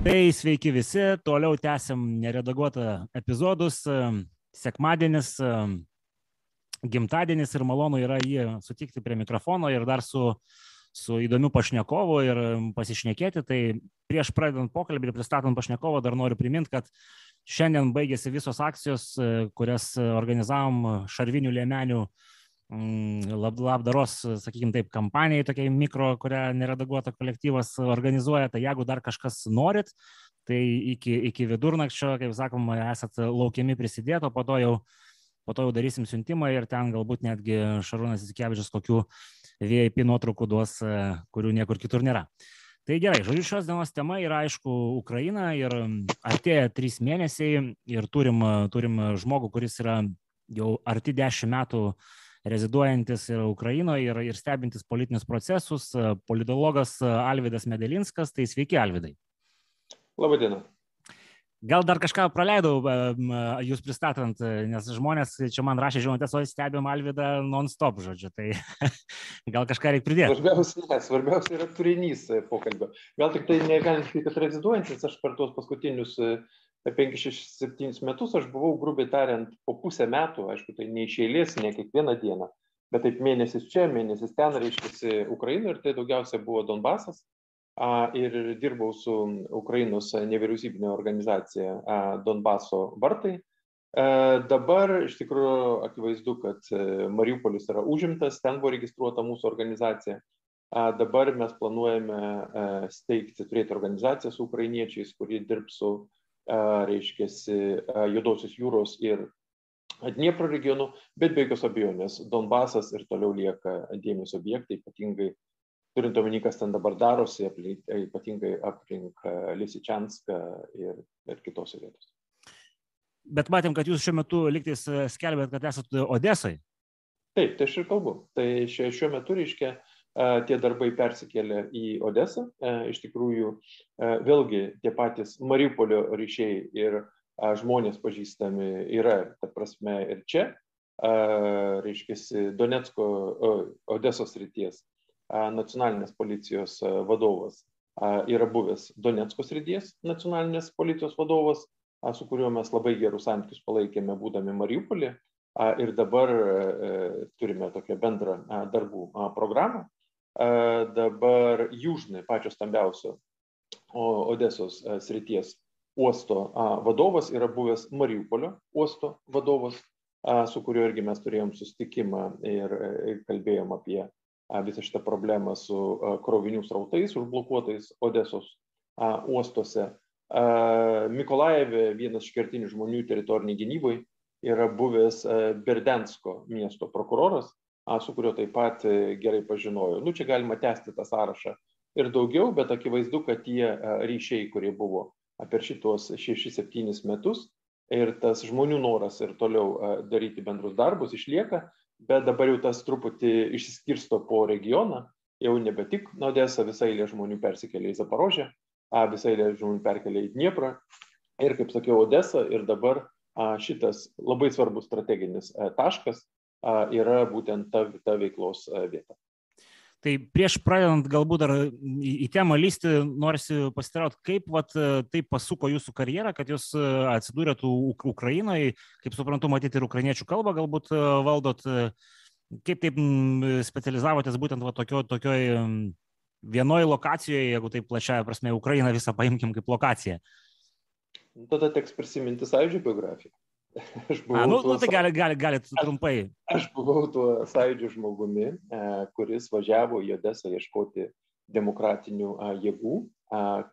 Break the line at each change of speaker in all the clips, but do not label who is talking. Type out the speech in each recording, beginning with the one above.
Tai sveiki visi, toliau tęsiam neredaguotą epizodus. Sekmadienis, gimtadienis ir malonu yra jį sutikti prie mikrofono ir dar su, su įdomiu pašnekovu ir pasišnekėti. Tai prieš pradedant pokalbį ir pristatant pašnekovą dar noriu priminti, kad šiandien baigėsi visos akcijos, kurias organizavom Šarvinių Lėmenių lab, labdaros, sakykime taip, kampanijai, tokiai mikro, kurią neredaguota kolektyvas organizuoja, tai jeigu dar kažkas norit, tai iki, iki vidurnakčio, kaip sakoma, esat laukiami prisidėti, o po to jau, po to jau darysim siuntimą ir ten galbūt netgi Šarūnas Įsikevičius kokių VIP nuotraukų duos, kurių niekur kitur nėra. Tai gerai, žodžiu, šios dienos tema yra aišku Ukraina ir artėja trys mėnesiai ir turim, turim žmogų, kuris yra jau arti dešimt metų reziduojantis ir Ukrainoje ir, ir stebintis politinius procesus, politologas Alvidas Medelinskas. Tai sveiki, Alvidai.
Labadiena.
Gal dar kažką praleidau jūs pristatant, nes žmonės čia man rašė žinutės, o stebim Alvidą non-stop, žodžiu, tai gal kažką reikia pridėti.
Svarbiausia, ne, svarbiausia yra turinys pokalbio. Gal tik tai negalim sakyti, kad reziduojantis, aš per tuos paskutinius 5-6-7 metus aš buvau, grubiai tariant, po pusę metų, aišku, tai ne iš eilės, ne kiekvieną dieną, bet taip mėnesis čia, mėnesis ten, reiškia, Ukraina ir tai daugiausia buvo Donbasas. Ir dirbau su Ukrainos nevyriausybinė organizacija Donbaso vartai. Dabar iš tikrųjų akivaizdu, kad Mariupolis yra užimtas, ten buvo registruota mūsų organizacija. Dabar mes planuojame steigti, turėti organizaciją su ukrainiečiais, kuri dirbs su reiškia, Judosios jūros ir Dniepro regionų, bet be jokios abejonės Donbasas ir toliau lieka dėmesio objektai, ypatingai turint omeny, kas ten dabar darosi, ypatingai aplink Lisičianską ir, ir kitose vietose.
Bet matėm, kad jūs šiuo metu liktais skelbėt, kad esate Odesai.
Taip, tai aš ir kalbu. Tai šiuo metu, reiškia, tie darbai persikėlė į Odesą. Iš tikrųjų, vėlgi tie patys Mariupolio ryšiai ir žmonės pažįstami yra, ta prasme, ir čia, reiškia, Donetsko, Odesos ryties nacionalinės policijos vadovas yra buvęs Donetsko srities nacionalinės policijos vadovas, su kuriuo mes labai gerus santykius palaikėme būdami Mariupolį. Ir dabar turime tokią bendrą darbų programą dabar Jūžnai, pačios stambiausio Odesos srities uosto vadovas yra buvęs Mariupolio uosto vadovas, su kuriuo irgi mes turėjom sustikimą ir kalbėjom apie visą šitą problemą su krovinių srautais užblokuotais Odesos uostuose. Mikolajeve vienas iš kertinių žmonių teritoriniai gynybai yra buvęs Berdensko miesto prokuroras, su kuriuo taip pat gerai pažinojau. Nu, čia galima tęsti tą sąrašą ir daugiau, bet akivaizdu, kad tie ryšiai, kurie buvo per šitos 6-7 metus ir tas žmonių noras ir toliau daryti bendrus darbus išlieka, bet dabar jau tas truputį išsiskirsto po regioną, jau nebe tik Odesa, visai eilė žmonių persikėlė į Zaporožę, visai eilė žmonių perkelė į Dnieprą ir, kaip sakiau, Odesa ir dabar šitas labai svarbus strateginis taškas yra būtent ta, ta veiklos vieta.
Tai prieš pradedant galbūt dar į, į temą lysti, norisi pasitarauti, kaip vat, tai pasuko jūsų karjerą, kad jūs atsidūrėte Ukrainoje, kaip suprantu, matyti ir ukrainiečių kalbą galbūt valdot, kaip taip specializavotės būtent va, tokio, tokioj vienoje lokacijoje, jeigu taip plačiaja prasme, Ukrainą visą paimkim kaip lokaciją.
Tada teks prisiminti sąjūdžio biografiją.
Aš buvau. A, nu, tuo, nu, tai gali, gali, galit trumpai.
Aš, aš buvau tuo sąjūdžio žmogumi, kuris važiavo į Odesą ieškoti demokratinių jėgų,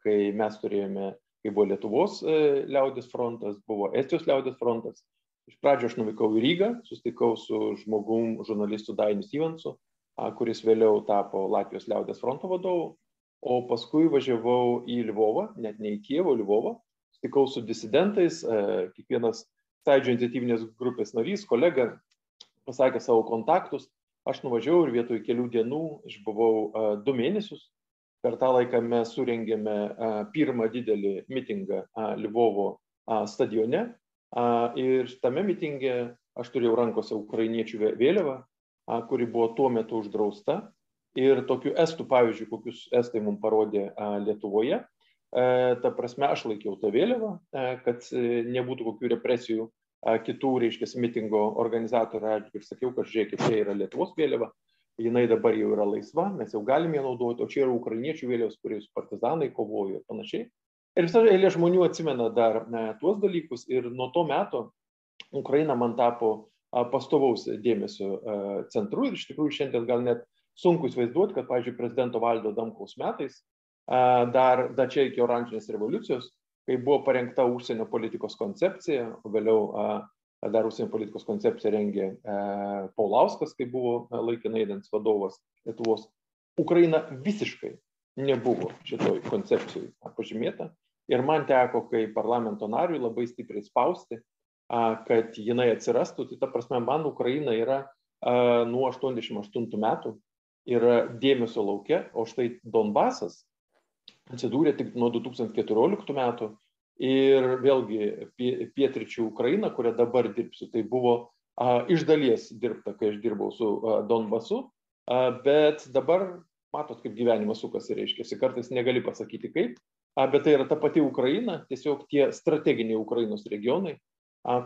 kai mes turėjome, kai buvo Lietuvos e, liaudės frontas, buvo Estijos liaudės frontas. Iš pradžio aš nuvykau į Rygą, susitikau su žmogum, žurnalistu Dainiu Stevensu, kuris vėliau tapo Latvijos liaudės fronto vadovu, o paskui važiavau į Lvovą, net ne į Kievą, Lvovą, susitikau su disidentais, kiekvienas sąjūdžio iniciatyvinės grupės narys, kolega, pasakė savo kontaktus. Aš nuvažiavau ir vietoj kelių dienų išbuvau uh, du mėnesius. Per tą laiką mes surengėme uh, pirmą didelį mitingą uh, Lvovo uh, stadione. Uh, ir tame mitinge aš turėjau rankose ukrainiečių vėliavą, uh, kuri buvo tuo metu uždrausta. Ir tokių estų pavyzdžių, kokius estai mums parodė uh, Lietuvoje, ta prasme, aš laikiau tą vėliavą, kad nebūtų kokių represijų kitų, reiškia, mitingo organizatorių atžvilgių sakiau, kad žiūrėkit, čia yra Lietuvos vėliava, jinai dabar jau yra laisva, mes jau galime ją naudoti, o čia yra ukrainiečių vėliavos, kuriais partizanai kovojo ir panašiai. Ir visą eilę žmonių atsimena dar ne, tuos dalykus ir nuo to meto Ukraina man tapo pastovaus dėmesio centru ir iš tikrųjų šiandien gal net sunku įsivaizduoti, kad, pavyzdžiui, prezidento Valdo Damkaus metais, dar, dar čia iki oranžinės revoliucijos, kai buvo parengta užsienio politikos koncepcija, vėliau dar užsienio politikos koncepciją rengė Paulauskas, kai buvo laikinai einantis vadovas Lietuvos, Ukraina visiškai nebuvo šitoj koncepcijai pažymėta. Ir man teko, kai parlamento nariui labai stipriai spausti, kad jinai atsirastų, tai ta prasme, man Ukraina yra nuo 88 metų yra dėmesio laukia, o štai Donbasas atsidūrė tik nuo 2014 metų. Ir vėlgi pietričių Ukraina, kurią dabar dirbsiu, tai buvo a, iš dalies dirbta, kai aš dirbau su a, Donbasu, a, bet dabar matot, kaip gyvenimas sukasi, reiškia, kartais negali pasakyti kaip, a, bet tai yra ta pati Ukraina, tiesiog tie strateginiai Ukrainos regionai,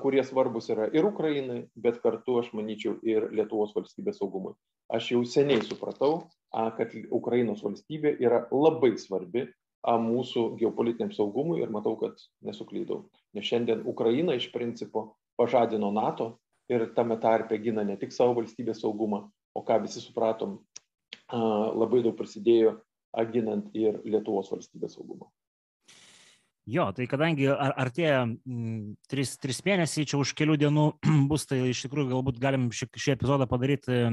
kurie svarbus yra ir Ukrainai, bet kartu, aš manyčiau, ir Lietuvos valstybės saugumui. Aš jau seniai supratau, kad Ukrainos valstybė yra labai svarbi mūsų geopolitiniam saugumui ir matau, kad nesuklydau. Nes šiandien Ukraina iš principo pažadino NATO ir tame tarpe gina ne tik savo valstybės saugumą, o ką visi supratom, labai daug prisidėjo ginant ir Lietuvos valstybės saugumą.
Jo, tai kadangi ar, artėja m, tris, tris mėnesiai, čia už kelių dienų bus, tai iš tikrųjų galbūt galim šį, šį epizodą padaryti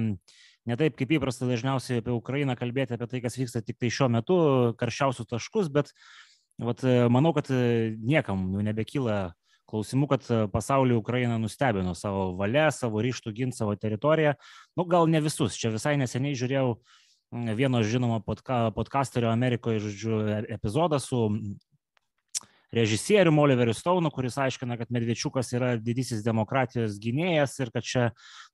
ne taip kaip įprasta dažniausiai apie Ukrainą kalbėti apie tai, kas vyksta tik tai šiuo metu, karščiausius taškus, bet vat, manau, kad niekam jau nebekyla klausimų, kad pasaulį Ukraina nustebino savo valia, savo ryštų ginti savo teritoriją. Nu, gal ne visus. Čia visai neseniai žiūrėjau vieno žinomo podka, podcasterio Amerikoje, žodžiu, e, epizodą su režisierium Oliveriu Stounu, kuris aiškina, kad Medvečiukas yra didysis demokratijos gynėjas ir kad čia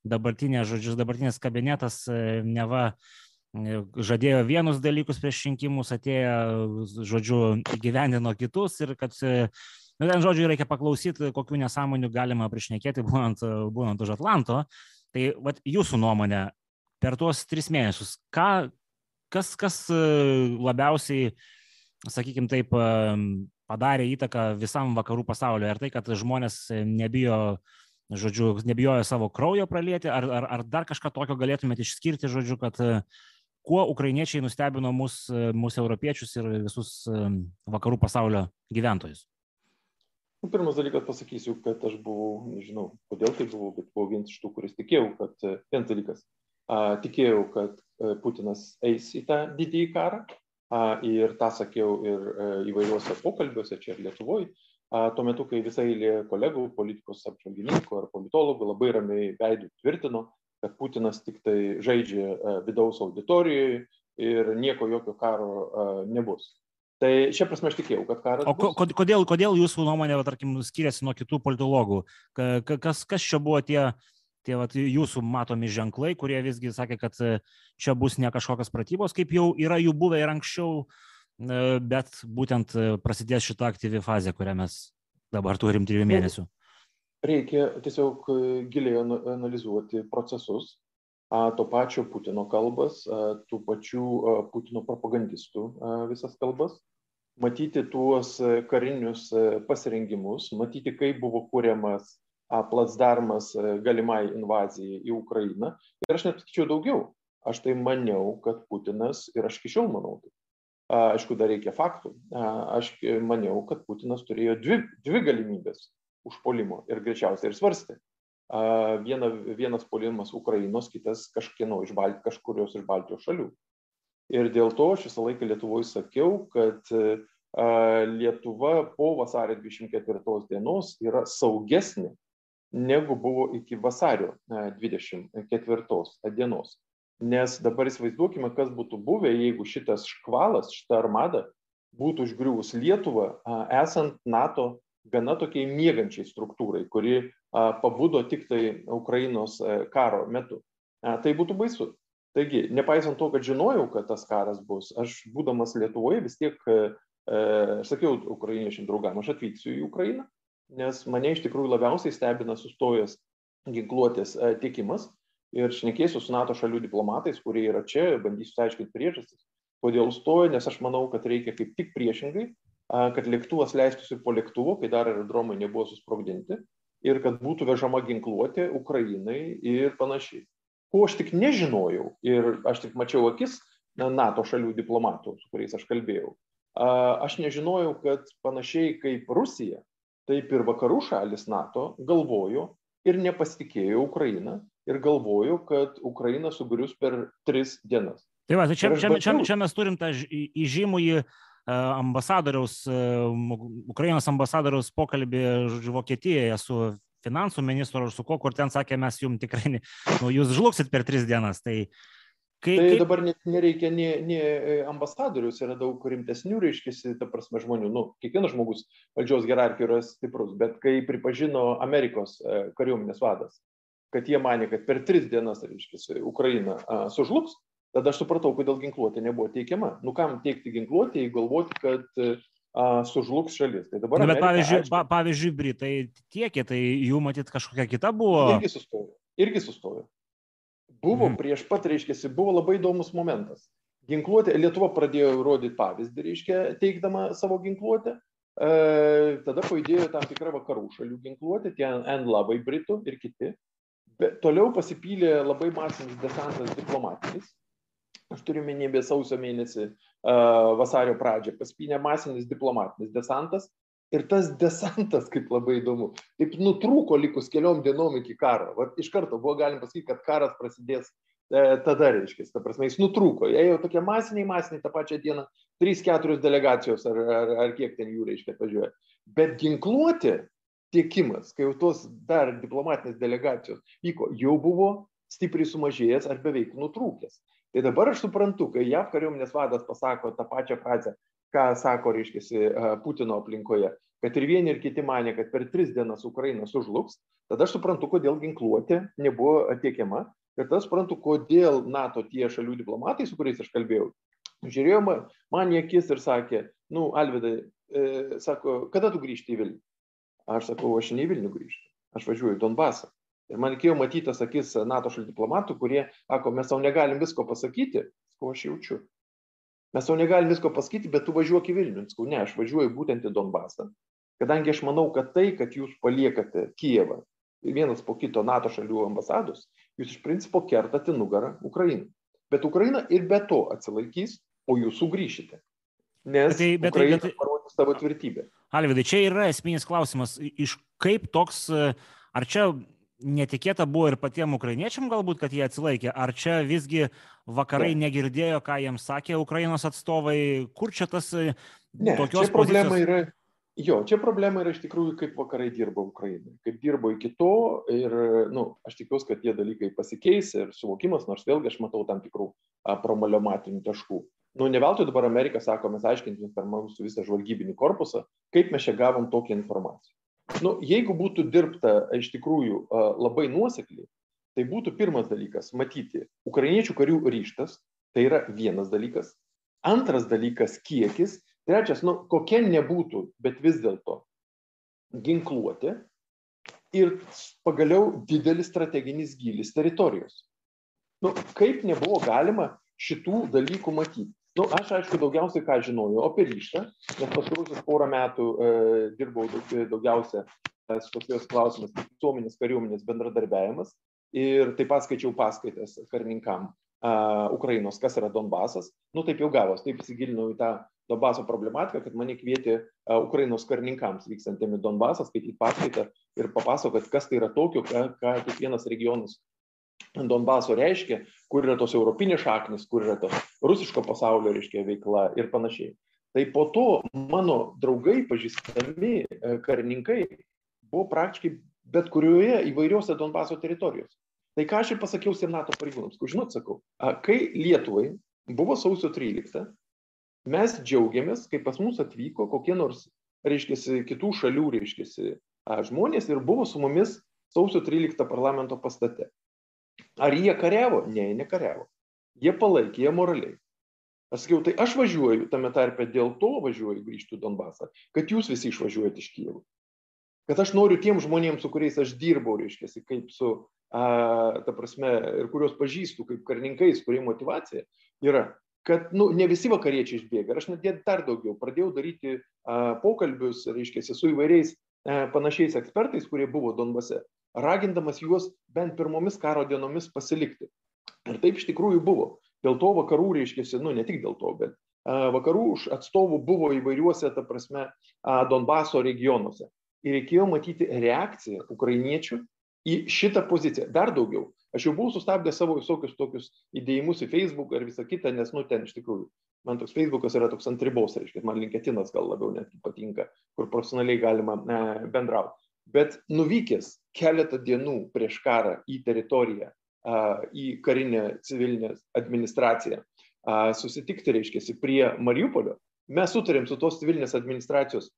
dabartinė, žodžiu, dabartinis kabinetas e, neva e, žadėjo vienus dalykus prieš rinkimus, atėjo, žodžiu, įgyvendino kitus ir kad, e, nu, ten, žodžiu, reikia paklausyti, kokių nesąmonių galima priešnekėti, būnant, būnant už Atlanto. Tai, vat, jūsų nuomonė, per tuos tris mėnesius, ką, kas, kas labiausiai, sakykime taip, padarė įtaką visam vakarų pasauliu. Ar tai, kad žmonės nebijo, žodžiu, nebijojo savo kraujo pralieti, ar, ar, ar dar kažką tokio galėtumėte išskirti, žodžiu, kad kuo ukrainiečiai nustebino mūsų, mūsų europiečius ir visus vakarų pasaulio gyventojus?
Nu, pirmas dalykas pasakysiu, kad aš buvau, nežinau, kodėl tai buvau, bet buvau vienas iš tų, kuris tikėjau, kad, vienas dalykas, a, tikėjau, kad Putinas eis į tą didįjį karą, ir tą sakiau ir e, įvairiuose pokalbiuose čia ir Lietuvoje, tuo metu, kai visai kolegų, politikos apžvalgininkų ar politologų labai ramiai veidų tvirtino, kad Putinas tik tai žaidžia e, vidaus auditorijoje ir nieko jokio karo nebus. Tai šia prasme aš tikėjau, kad karas.
O bus. kodėl, kodėl jūsų nuomonė, va, tarkim, skiriasi nuo kitų politologų? Kas, kas čia buvo tie tie vat, jūsų matomi ženklai, kurie visgi sakė, kad e, čia bus ne kažkokios pratybos, kaip jau yra jų buvę ir anksčiau, e, bet būtent e, prasidės šita aktyvi fazė, kurią mes dabar turim trijų mėnesių.
Reikia tiesiog giliai analizuoti procesus, to pačio Putino kalbas, tų pačių Putino propagandistų visas kalbas, matyti tuos karinius pasirengimus, matyti, kaip buvo kūriamas placdarmas galimai invazijai į Ukrainą. Ir aš net sakyčiau daugiau. Aš tai maniau, kad Putinas, ir aš iki šiol manau, aišku, dar reikia faktų, aš maniau, kad Putinas turėjo dvi, dvi galimybės užpolimo ir greičiausiai ir svarstė. Viena, vienas polimas Ukrainos, kitas kažkieno iš Balt, kažkurios iš Baltijos šalių. Ir dėl to aš visą laiką Lietuvoje sakiau, kad Lietuva po vasario 24 dienos yra saugesnė negu buvo iki vasario 24 dienos. Nes dabar įsivaizduokime, kas būtų buvę, jeigu šitas škvalas, šita armada būtų užgriuvus Lietuvą, esant NATO gana tokiai mėgančiai struktūrai, kuri pabudo tik tai Ukrainos karo metu. Tai būtų baisu. Taigi, nepaisant to, kad žinojau, kad tas karas bus, aš būdamas Lietuvoje vis tiek Aš sakiau ukrainiečiam draugam, aš atvyksiu į Ukrainą, nes mane iš tikrųjų labiausiai stebina sustojęs ginkluotės tiekimas ir šnekėsiu su NATO šalių diplomatais, kurie yra čia, bandysiu aiškinti priežastis, kodėl stoja, nes aš manau, kad reikia kaip tik priešingai, kad lėktuvas leistųsi po lėktuvo, kai dar aerodromai nebuvo susprogdinti ir kad būtų vežama ginkluotė Ukrainai ir panašiai. Ko aš tik nežinojau ir aš tik mačiau akis NATO šalių diplomatų, su kuriais aš kalbėjau. Aš nežinojau, kad panašiai kaip Rusija, taip ir vakarų šalis NATO galvojo ir nepasitikėjo Ukrainą ir galvojo, kad Ukraina sugrius per tris dienas.
Tai va, tai čia, čia, čia, čia mes turim tą įžymųjį ambasadoriaus, Ukrainos ambasadoriaus pokalbį žodžiu, Vokietijoje su finansų ministru ar su kuo, kur ten sakė, mes jums tikrai, nu, jūs žlugsit per tris dienas. Tai,
kai, tai kaip... dabar net nereikia ne, ne ambasadorius, yra daug rimtesnių, reiškia, ta prasme, žmonių. Nu, kiekvienas žmogus valdžios hierarchijoje yra stiprus, bet kai pripažino Amerikos kariuomenės vadas, kad jie mane, kad per tris dienas, reiškia, Ukraina sužlugs, tada aš supratau, kodėl ginkluotė nebuvo teikiama. Nu kam teikti ginkluotę, jei galvoti, kad a, sužlugs šalis. Tai
dabar... Nu, bet Amerika, pavyzdžiui, aišku, pa, pavyzdžiui, Britai tiekė, tai jų matyt kažkokia kita buvo.
Irgi sustojo. Irgi sustojo. Buvo mhm. prieš pat, reiškia, buvo labai įdomus momentas. Ginkluotė, Lietuva pradėjo rodyti pavyzdį, reiškia, teikdama savo ginkluotę. E, tada pajudėjo tam tikra vakarų šalių ginkluotė, tie N-labai Britų ir kiti. Bet toliau pasipylė labai masinis desantas diplomatinis, aš turiu minį apie sausio mėnesį, vasario pradžią, paspynė masinis diplomatinis desantas. Ir tas desantas, kaip labai įdomu, taip nutrūko likus keliom dienom iki karo. Vat iš karto buvo galima pasakyti, kad karas prasidės e, tada, reiškia, ta prasme, jis nutrūko. Jie jau tokie masiniai, masiniai tą pačią dieną, 3-4 delegacijos ar, ar, ar kiek ten jų, reiškia, atvažiuoja. Bet ginkluoti tiekimas, kai jau tos dar diplomatinės delegacijos vyko, jau buvo stipriai sumažėjęs ar beveik nutrūkęs. Tai dabar aš suprantu, kai JAV kariuomenės vadas pasako tą pačią frazę, ką sako, reiškia, Putino aplinkoje, kad ir vieni ir kiti mane, kad per tris dienas Ukraina sužlugs, tada aš suprantu, kodėl ginkluotė nebuvo tiekiama ir tada suprantu, kodėl NATO tie šalių diplomatai, su kuriais aš kalbėjau, žiūrėjo man į akis ir sakė, nu, Alvidai, e, sako, kada tu grįžti į Vilnių? Aš sakau, aš ne į Vilnių grįžtu, aš važiuoju į Donbasą. Ir man reikėjo matyti tas akis NATO šalių diplomatų, kurie sako, mes tau negalim visko pasakyti, ko aš jaučiu. Mes tau negalim visko pasakyti, bet tu važiuok į Vilnių. Sakau, ne, aš važiuoju būtent į Donbasą. Kadangi aš manau, kad tai, kad jūs paliekate Kievą vienas po kito NATO šalių ambasados, jūs iš principo kertate nugarą Ukrainai. Bet Ukraina ir be to atsilaikys, o jūs sugrįšite. Nes bet tai, bet tai- Ukraina tai, bet, parodys savo tvirtybę.
Alvidai, čia yra esminis klausimas, iš kaip toks, ar čia netikėta buvo ir patiem ukrainiečiam galbūt, kad jie atsilaikė? Ar čia visgi vakarai ne. negirdėjo, ką jiems sakė Ukrainos atstovai? Kur čia tas
ne, tokios čia problema yra? Jo, čia problema yra iš tikrųjų, kaip vakarai dirba Ukrainai, kaip dirbo iki to ir, nu, aš tikiuosi, kad tie dalykai pasikeis ir suvokimas, nors vėlgi aš matau tam tikrų promaliomatinių taškų. Nu, ne veltui dabar Amerika sako, mes aiškinsim per mūsų visą žvalgybinį korpusą, kaip mes čia gavom tokią informaciją. Nu, jeigu būtų dirbta iš tikrųjų labai nuosekliai, tai būtų pirmas dalykas - matyti ukrainiečių karių ryštas, tai yra vienas dalykas. Antras dalykas - kiekis. Trečias, nu, kokia nebūtų, bet vis dėlto ginkluoti. Ir pagaliau didelis strateginis gilis teritorijos. Nu, kaip nebuvo galima šitų dalykų matyti? nu aš aišku daugiausiai ką žinojau apie ryžtą nes pastaruosius porą metų e, dirbau daug, daugiausia e, su tokios klausimas visuomenės kariuomenės bendradarbiavimas ir taip pat skaičiau paskaitas karininkam a, Ukrainos, kas yra Donbasas. Nu taip jau gavos, taip įsigilinau į tą Donbaso problematiką, kad mane kvietė a, Ukrainos karininkams vykstantėmi Donbasą skaityti paskaitą ir papasakoti, kas tai yra tokio, ką, ką kiekvienas regionas Donbaso reiškia, kur yra tos europinės šaknis, kur yra tos rusiško pasaulio, reiškia, veikla ir panašiai. Tai po to mano draugai, pažįstami e, karininkai, buvo praktiškai bet kurioje įvairiose Donbaso teritorijose. Tai ką aš ir pasakiau Senato pareigūnams, kur žinot, sakau, kai Lietuvai buvo sausio 13, mes džiaugiamės, kai pas mus atvyko kokie nors, reiškia, kitų šalių, reiškia, žmonės ir buvo su mumis sausio 13 parlamento pastate. Ar jie kariavo? Ne, jie nekariavo. Jie palaikė, jie moraliai. Aš sakiau, tai aš važiuoju tame tarpe dėl to važiuoju grįžti į Donbasą, kad jūs visi išvažiuojate iš Kievo. Kad aš noriu tiem žmonėms, su kuriais aš dirbau, reiškia, kaip su, a, ta prasme, ir kuriuos pažįstu kaip karininkais, kurie motivacija yra, kad nu, ne visi vakariečiai išbėga. Ir aš net dar daugiau pradėjau daryti a, pokalbius, reiškia, su įvairiais a, panašiais ekspertais, kurie buvo Donbase, ragindamas juos bent pirmomis karo dienomis pasilikti. Ir taip iš tikrųjų buvo. Dėl to vakarų, reiškia, nu ne tik dėl to, bet vakarų atstovų buvo įvairiuose, ta prasme, Donbaso regionuose. Ir reikėjo matyti reakciją ukrainiečių į šitą poziciją. Dar daugiau. Aš jau buvau sustabdęs savo visokius tokius įdėjimus į Facebook ir visą kitą, nes, nu, ten iš tikrųjų, man toks Facebookas yra toks ant ribos, reiškia, man linketinas gal labiau net patinka, kur profesionaliai galima e, bendrauti. Bet nuvykęs keletą dienų prieš karą į teritoriją, į karinę civilinę administraciją, susitikti, reiškia, prie Mariupolio, mes sutarėm su tos civilinės administracijos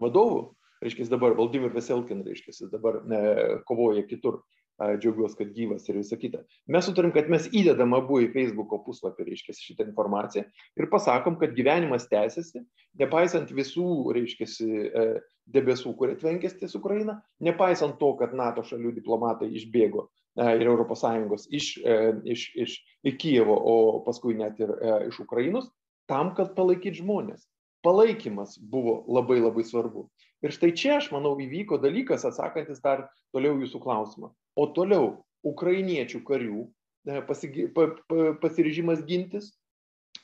vadovu, reiškia, dabar Valdimir Veselkin, reiškia, dabar ne, kovoja kitur, džiaugiuosi, kad gyvas ir visa kita. Mes sutarim, kad mes įdedam abu į Facebook'o puslapį, reiškia, šitą informaciją ir pasakom, kad gyvenimas tęsiasi, nepaisant visų, reiškia, e, debesų, kurie tvenkės ties Ukraina, nepaisant to, kad NATO šalių diplomatai išbėgo e, ir ES iš, e, iš, iš, iš Kijevo, o paskui net ir iš Ukrainos, tam, kad palaikyti žmonės. Palaikymas buvo labai labai svarbu. Ir štai čia, aš manau, įvyko dalykas, atsakantis dar toliau jūsų klausimą. O toliau ukrainiečių karių e, pasigi, pa, pa, pasiryžimas gintis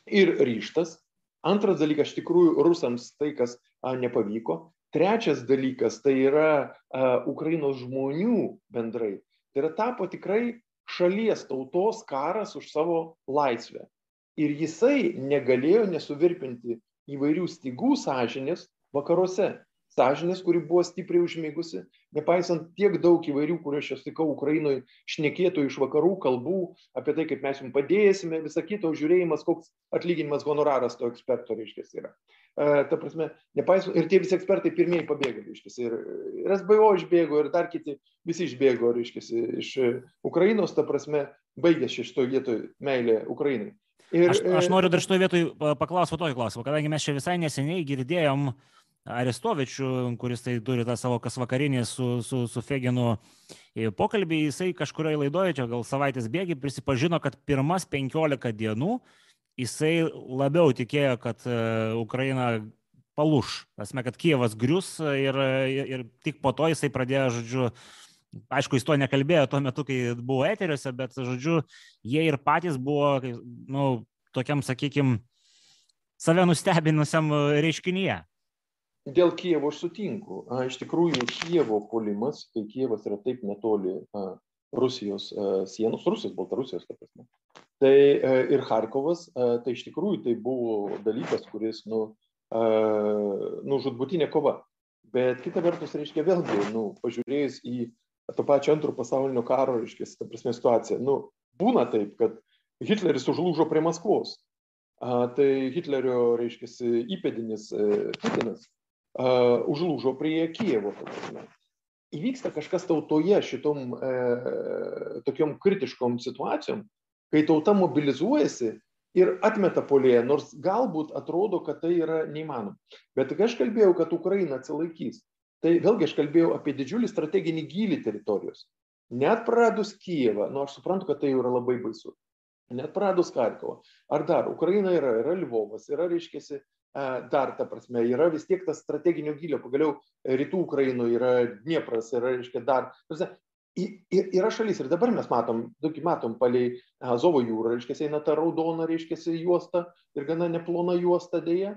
ir ryštas. Antras dalykas, iš tikrųjų, rusams tai, kas a, nepavyko. Trečias dalykas, tai yra a, Ukrainos žmonių bendrai. Tai yra tapo tikrai šalies tautos karas už savo laisvę. Ir jisai negalėjo nesuvirpinti įvairių stygų sąžinės vakaruose sąžinės, kuri buvo stipriai užmigusi, nepaisant tiek daug įvairių, kuriuos aš sutikau Ukrainoje, šnekėtų iš vakarų kalbų apie tai, kaip mes jums padėsime, visą kitą žiūrėjimas, koks atlyginimas honoraras to eksperto, reiškia, yra. E, ta prasme, nepaisant, ir tie visi ekspertai pirmieji pabėgo, reiškia, ir, ir SBO išbėgo, ir dar kiti visi išbėgo, reiškia, iš Ukrainos, ta prasme, baigėsi šitoje vietoje meilė Ukrainai.
Ir, aš, aš noriu dar šitoje vietoje paklausti tokį klausimą, kadangi mes čia visai neseniai girdėjom uh, Arestovičių, kuris tai turi tą savo kas vakarinį su, su, su Feginu pokalbį, jisai kažkurioje laidoje, čia gal savaitės bėgi, prisipažino, kad pirmas 15 dienų jisai labiau tikėjo, kad uh, Ukraina paluš. Tasme, kad Kievas grius ir, ir, ir tik po to jisai pradėjo, žodžiu, aišku, jis to nekalbėjo tuo metu, kai buvo eteriuose, bet, žodžiu, jie ir patys buvo, nu, tokiam, sakykime, save nustebinusiam reiškinyje.
Dėl Kievo aš sutinku. A, iš tikrųjų, Kievo polimas, kai Kievas yra taip netoli a, Rusijos a, sienos, Rusijos, Baltarusijos, ta prasme. Tai a, ir Harkovas, a, tai iš tikrųjų tai buvo dalykas, kuris, nu, a, nu žudbutinė kova. Bet kita vertus, reiškia, vėlgi, nu, pažiūrėjus į to pačio antro pasaulinio karo, reiškia, ta prasme situaciją, nu, būna taip, kad Hitleris užlūžo prie Maskvos. A, tai Hitlerio, reiškia, įpėdinis e, Putinas uh, užlūžo prie Kievo. Įvyksta kažkas tautoje šitom e, tokiom kritiškom situacijom, kai tauta mobilizuojasi ir atmeta polėje, nors galbūt atrodo, kad tai yra neįmanoma. Bet kai aš kalbėjau, kad Ukraina atsilaikys, tai vėlgi aš kalbėjau apie didžiulį strateginį gilį teritorijos. Net praradus Kijevą, nu aš suprantu, kad tai yra labai baisu. Net praradus Karkovą. Ar dar, Ukraina yra, yra Lvovas, yra, reiškia, dar, ta prasme, yra vis tiek tas strateginio gilio, pagaliau rytų Ukrainoje yra Dniepras, yra, reiškia, dar. Ir yra šalis, ir dabar mes matom, daug matom palei Azovo jūrą, reiškia, eina ta raudona, reiškia, juosta ir gana neplona juosta dėja,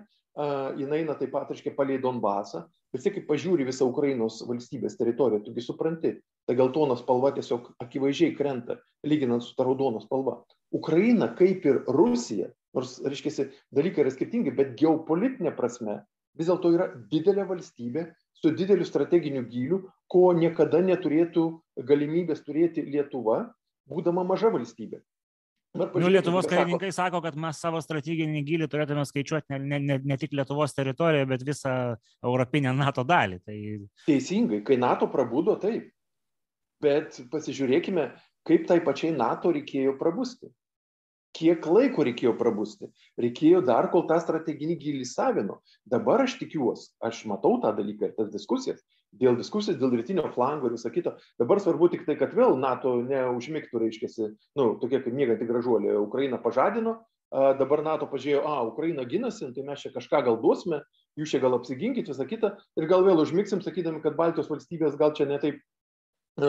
jinai eina taip pat, reiškia, palei Donbasą, bet kai pažiūri visą Ukrainos valstybės teritoriją, tugi supranti, ta geltona spalva tiesiog akivaizdžiai krenta, lyginant su ta raudona spalva. Ukraina, kaip ir Rusija, nors, reiškia, dalykai yra skirtingi, bet geopolitinė prasme vis dėlto yra didelė valstybė su dideliu strateginiu gyliu, ko niekada neturėtų galimybės turėti Lietuva, būdama maža valstybė.
Nu, Lietuvos karininkai sako, kad mes savo strateginį gilį turėtume skaičiuoti ne, ne, ne, ne tik Lietuvos teritoriją, bet visą europinę NATO dalį. Tai...
Teisingai, kai NATO prabudo, taip. Bet pasižiūrėkime, kaip tai pačiai NATO reikėjo prabusti. Kiek laiko reikėjo prabusti. Reikėjo dar, kol tą strateginį gilį savino. Dabar aš tikiuosi, aš matau tą dalyką ir tas diskusijas, dėl diskusijos, dėl rytinio flango ir viso kito. Dabar svarbu tik tai, kad vėl NATO neužmigtų, reiškia, nu, tokie kaip mėganti gražuolė, Ukraina pažadino, dabar NATO pažiūrėjo, a, Ukraina ginasi, tai mes čia kažką gal duosime, jūs čia gal apsiginkit, visą kitą, ir gal vėl užmigsim, sakydami, kad Baltijos valstybės gal čia netaip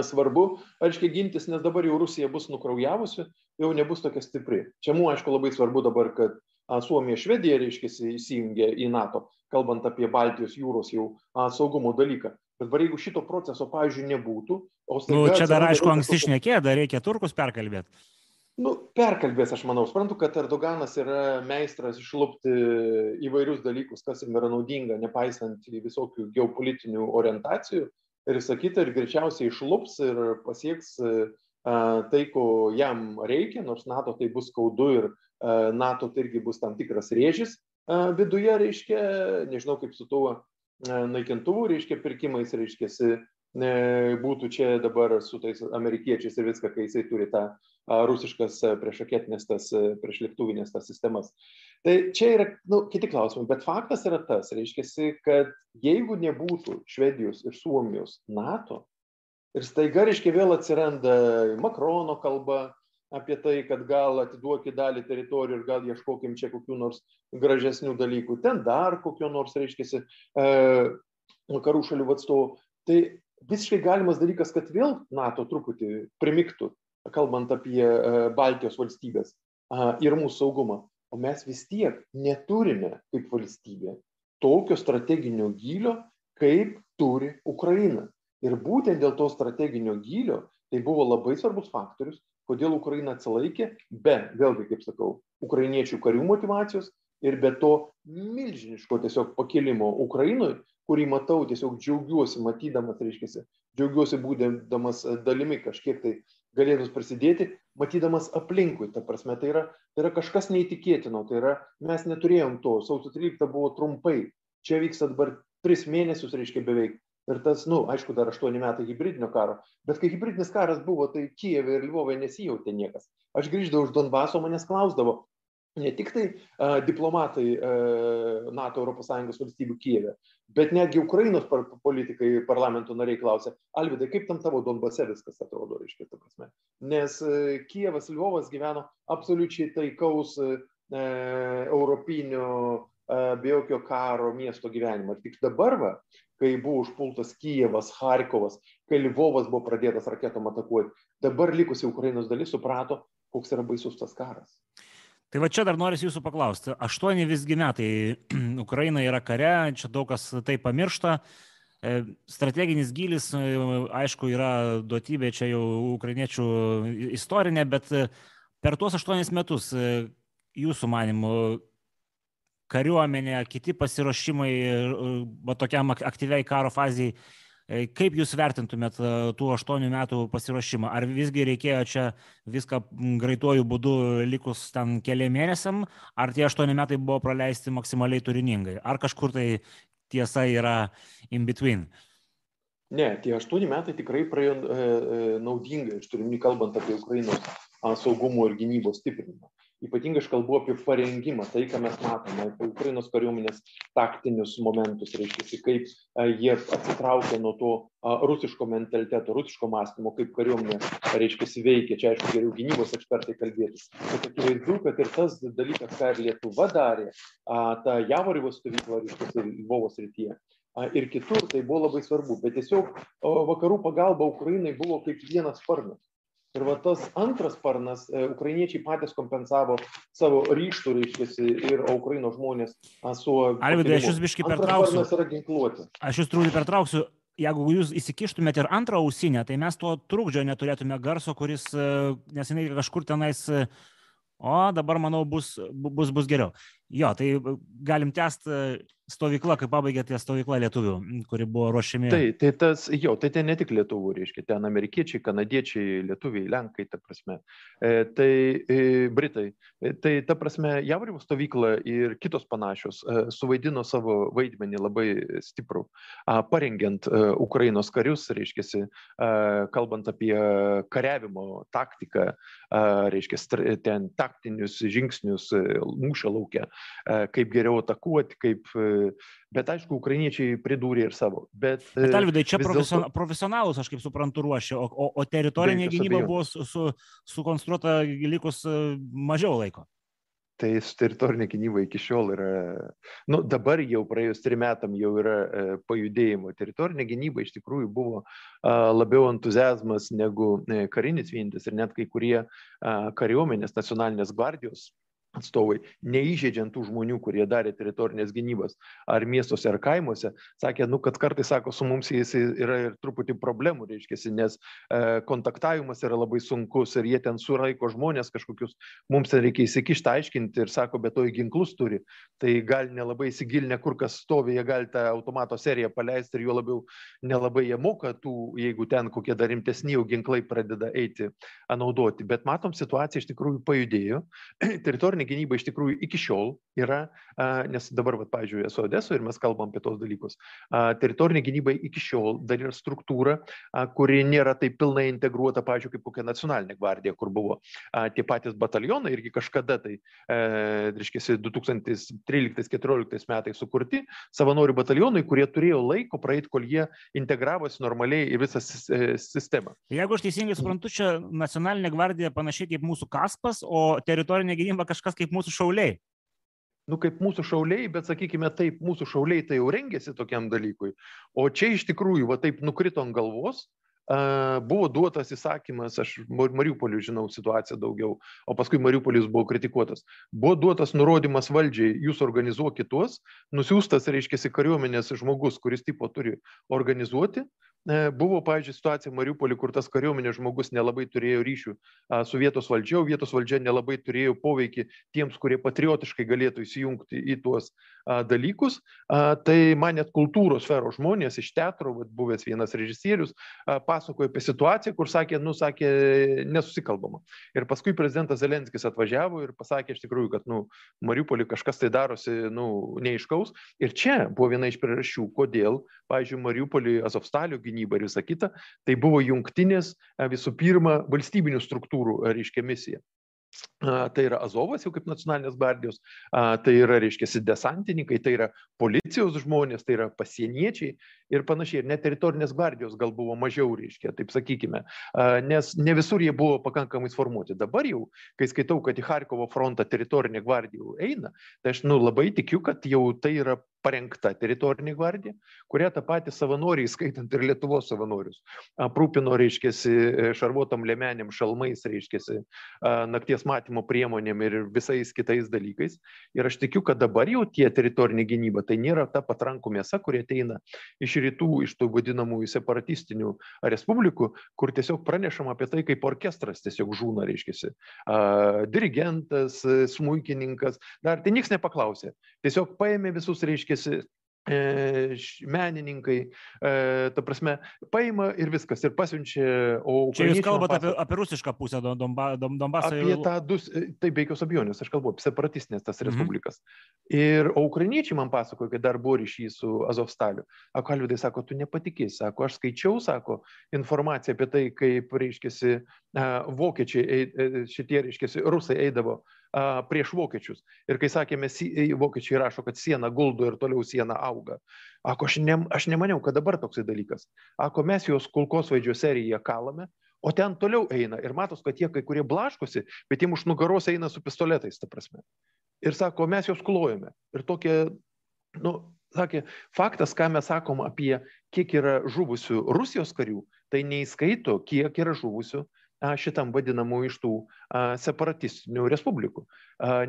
svarbu, aiškiai gintis, nes dabar jau Rusija bus nukraujavusi, jau nebus tokia stipri. Čia mums, aišku, labai svarbu dabar, kad Suomija, Švedija, reiškia, įsijungia į NATO, kalbant apie Baltijos jūros jau saugumo dalyką. Bet dabar jeigu šito proceso, pavyzdžiui, nebūtų,
o staiga... Nu, čia dar, aišku, anksti išnekė, dar reikia turkus perkalbėti.
Nu, perkalbės, aš manau, suprantu, kad Erdoganas yra meistras išlūpti įvairius dalykus, kas jam yra naudinga, nepaisant visokių geopolitinių orientacijų ir visa kita, ir greičiausiai išlups ir pasieks tai, ko jam reikia, nors NATO tai bus skaudu ir NATO tai irgi bus tam tikras rėžis viduje, reiškia, nežinau kaip su tuo naikintuvų, reiškia, pirkimais, reiškia, būtų čia dabar su tais amerikiečiais ir viską, kai jisai turi tą rusiškas priešaketinės, tas priešlėktuvinės tas sistemas. Tai čia yra nu, kiti klausimai, bet faktas yra tas, reiškia, kad jeigu nebūtų Švedijos ir Suomijos NATO ir staiga, reiškia, vėl atsiranda Makrono kalba apie tai, kad gal atiduokit dalį teritorijų ir gal ieškokim čia kokių nors gražesnių dalykų, ten dar kokio nors, reiškia, e, vakarų šalių atstovų. Tai visiškai galimas dalykas, kad vėl NATO truputį primiktų, kalbant apie Baltijos valstybės ir mūsų saugumą. O mes vis tiek neturime kaip valstybė tokio strateginio gylio, kaip turi Ukraina. Ir būtent dėl to strateginio gylio tai buvo labai svarbus faktorius, kodėl Ukraina atsilaikė, be, vėlgi, kaip sakau, ukrainiečių karių motivacijos ir be to milžiniško tiesiog pakilimo Ukrainoje, kurį matau, tiesiog džiaugiuosi matydamas, reiškia, džiaugiuosi būdamas dalimi kažkiek tai galėtus prisidėti, matydamas aplinkui. Ta prasme, tai yra, tai yra kažkas neįtikėtino, tai yra, mes neturėjom to, sausio 13 buvo trumpai, čia vyksta dabar 3 mėnesius, reiškia beveik. Ir tas, na, nu, aišku, dar 8 metai hybridinio karo. Bet kai hybridinis karas buvo, tai Kijeve ir Lvovai nesijautė niekas. Aš grįždavau iš Donbaso, manęs klausdavo, ne tik tai a, diplomatai a, NATO ES valstybių Kijeve, bet netgi Ukrainos par, politikai, parlamento nariai klausė, Alvidai, kaip tam tavo Donbase viskas atrodo, reiškia, ta prasme. Nes a, Kijevas, Lvovas gyveno absoliučiai taikaus a, europinio, a, be jokio karo miesto gyvenimo. Ir tik dabar, va, kai buvo užpultas Kijevas, Harkovas, kai Lvovas buvo pradėtas raketom atakuoti, dabar likusi Ukrainos dalis suprato, koks yra baisus tas karas.
Tai va čia dar noriu jūsų paklausti. Aštuoni visgi metai Ukraina yra kare, čia daug kas tai pamiršta. E, strateginis gilis, e, aišku, yra duotybė čia jau ukrainiečių istorinė, bet e, per tuos aštuonis metus jūsų manimų kariuomenė, kiti pasiruošimai, va tokiam aktyviai karo fazijai kaip Jūs vertintumėt e, tų aštuonių metų pasiruošimą? Ar visgi reikėjo čia viską greituoju būdu likus ten keliam mėnesiam, ar tie aštuoni metai buvo praleisti maksimaliai turiningai? Ar kažkur tai tiesa yra in between?
Ne, tie aštuoni metai tikrai praėjo e, e, naudingai, aš turiu kalbant apie Ukrainos saugumo ir gynybos stiprinimą ypatingai aš kalbu apie parengimą, tai, ką mes matome, apie Ukrainos kariuomenės taktinius momentus, reiškia, kaip jie atsitraukia nuo to rusiško mentaliteto, rusiško mąstymo, kaip kariuomenė, reiškia, veikia. Čia, aišku, geriau gynybos ekspertai kalbėtis. Bet akivaizdu, kad ir tas dalykas, ką ir Lietuva darė, ta Javorivo stovykla, reiškia, Lvovos rytyje. Ir kitur tai buvo labai svarbu, bet tiesiog vakarų pagalba Ukrainai buvo kaip vienas sparnas Ir va tas antras sparnas, e, ukrainiečiai patys kompensavo savo ryštų, reiškia, ir Ukraino žmonės su...
Alvidai, aš jūs biškai pertrauksiu. Aš jūs truputį pertrauksiu. Jeigu jūs įsikištumėte ir antrą ausinę, tai mes to trukdžio neturėtume garso, kuris e, neseniai kažkur tenais, e, o dabar, manau, bus, bus, bus geriau. Jo, tai galim tęsti stovykla, kai pabaigėte stovyklą lietuvių, kuri buvo ruošiami.
Tai, tai tas, jo, tai ten ne tik lietuvų, reiškia, ten amerikiečiai, kanadiečiai, lietuviai, lenkai, ta prasme. E, tai e, britai. E, tai ta prasme, Javrivo stovykla ir kitos panašios e, suvaidino savo vaidmenį labai stiprų, a, parengiant e, Ukrainos karius, reiškia, a, kalbant apie kariavimo taktiką, a, reiškia, ten taktinius žingsnius e, mūšio laukia, a, kaip geriau atakuoti, kaip bet aišku, ukrainiečiai pridūrė ir savo. Bet,
bet Alvidai, čia profesion, dėlto... profesionalus, aš kaip suprantu, ruošia, o, o, o teritorinė gynyba buvo su, su, sukonstruota likus e, mažiau laiko.
Tai teritorinė gynyba iki šiol yra, nu dabar jau praėjus trim metam jau yra e, pajudėjimo. Teritorinė gynyba iš tikrųjų buvo a, labiau entuzijazmas negu e, karinis vientis ir net kai kurie a, kariuomenės nacionalinės gvardijos atstovai, neįžeidžiant tų žmonių, kurie darė teritorinės gynybos, ar miestuose, ar kaimuose, sakė, nu, kad kartais, sako, su mums jis yra ir truputį problemų, reiškia, nes e, kontaktavimas yra labai sunkus ir jie ten suraiko žmonės kažkokius, mums ten reikia įsikišti, aiškinti ir sako, bet to į ginklus turi, tai gal nelabai įsigilinę, kur kas stovi, jie gali tą automato seriją paleisti ir juo labiau nelabai jie moka tų, jeigu ten kokie dar rimtesni jau ginklai pradeda eiti, naudoti. Bet matom, situacija iš tikrųjų pajudėjo. Teritorinė teritorinė gynyba iš tikrųjų iki šiol yra, nes dabar, va, pavyzdžiui, esu Odeso ir mes kalbam apie tos dalykus, teritorinė gynyba iki šiol dar yra struktūra, kuri nėra taip pilnai integruota, pavyzdžiui, kaip kokia nacionalinė gvardija, kur buvo tie patys batalionai irgi kažkada, tai, e, reiškia, 2013-2014 metais sukurti savanorių batalionai, kurie turėjo laiko praeiti, kol jie integravosi normaliai į visą e, sistemą.
Jeigu aš teisingai suprantu, čia nacionalinė gvardija panašiai kaip mūsų kaspas, o teritorinė gynyba kažkas kažkas kaip mūsų šauliai.
Nu, kaip mūsų šauliai, bet sakykime taip, mūsų šauliai tai jau rengėsi tokiam dalykui. O čia iš tikrųjų, va taip nukrito ant galvos, buvo duotas įsakymas, aš Mariupoliu žinau situaciją daugiau, o paskui Mariupolis buvo kritikuotas. Buvo duotas nurodymas valdžiai, jūs organizuokit tuos, nusiųstas, reiškia, kariuomenės žmogus, kuris tipo turi organizuoti, buvo, pavyzdžiui, situacija Mariupolį, kur tas kariuomenės žmogus nelabai turėjo ryšių su vietos valdžia, o vietos valdžia nelabai turėjo poveikį tiems, kurie patriotiškai galėtų įsijungti į tuos dalykus. Tai man net kultūros sferos žmonės iš teatro, buvęs vienas režisierius, pasakojo apie situaciją, kur sakė, nu, sakė, nesusikalbama. Ir paskui prezidentas Zelenskis atvažiavo ir pasakė iš tikrųjų, kad, nu, Mariupolį kažkas tai darosi, nu, neiškaus. Ir čia buvo viena iš priežasčių, kodėl, pavyzdžiui, Mariupolį Azovstalio gynyba ir visa kita, tai buvo jungtinės visų pirma valstybinių struktūrų reiškia misija. Tai yra Azovas jau kaip nacionalinės gvardijos, tai yra, reiškia, desantininkai, tai yra policijos žmonės, tai yra pasieniečiai ir panašiai. Ir net teritorinės gvardijos gal buvo mažiau, reiškia, taip sakykime, nes ne visur jie buvo pakankamai sformuoti. Dabar jau, kai skaitau, kad į Harkovo frontą teritorinė gvardija eina, tai aš nu, labai tikiu, kad jau tai yra parengta teritorinė gvardija, kurią tą patį savanoriai, skaitant ir Lietuvos savanorius, aprūpino, reiškia, šarvuotam lemenėm, šalmais, reiškia, nakties matymo priemonėm ir visais kitais dalykais. Ir aš tikiu, kad dabar jau tie teritorinė gynyba, tai nėra ta patrankų mėsa, kurie ateina iš rytų, iš tų vadinamųjų separatistinių respublikų, kur tiesiog pranešama apie tai, kaip orkestras tiesiog žūna, reiškia, dirigentas, smūkininkas, dar tai niekas nepaklausė. Tiesiog paėmė visus, reiškia, menininkai, e, ta prasme, paima ir viskas, ir pasiunčia.
Čia jūs kalbate apie, apie rusišką pusę Donba, Donbasą.
Apie tą dus, e, tai be jokios abejonės, aš kalbu apie separatistinės tas mhm. respublikas. Ir o ukrainiečiai man pasakojo, kad dar buvo ryšys su Azovstaliu. O Kalvidai sako, tu nepatikėsi, sako, aš skaičiau, sako, informaciją apie tai, kaip, reiškiasi, vokiečiai, šitie, reiškiasi, rusai eidavo prieš vokiečius. Ir kai sakėme, vokiečiai rašo, kad siena guldo ir toliau siena auga. Ako, aš, ne, aš nemaniau, kad dabar toksai dalykas. Ako, mes juos kulkosvaidžio seriją kalame, o ten toliau eina. Ir matos, kad jie kai kurie blaškosi, bet jiems už nugaros eina su pistoletais, ta prasme. Ir sako, mes juos klojame. Ir tokie, nu, sakė, faktas, ką mes sakom apie kiek yra žuvusių Rusijos karių, tai neįskaito, kiek yra žuvusių šitam vadinamu iš tų separatistinių respublikų,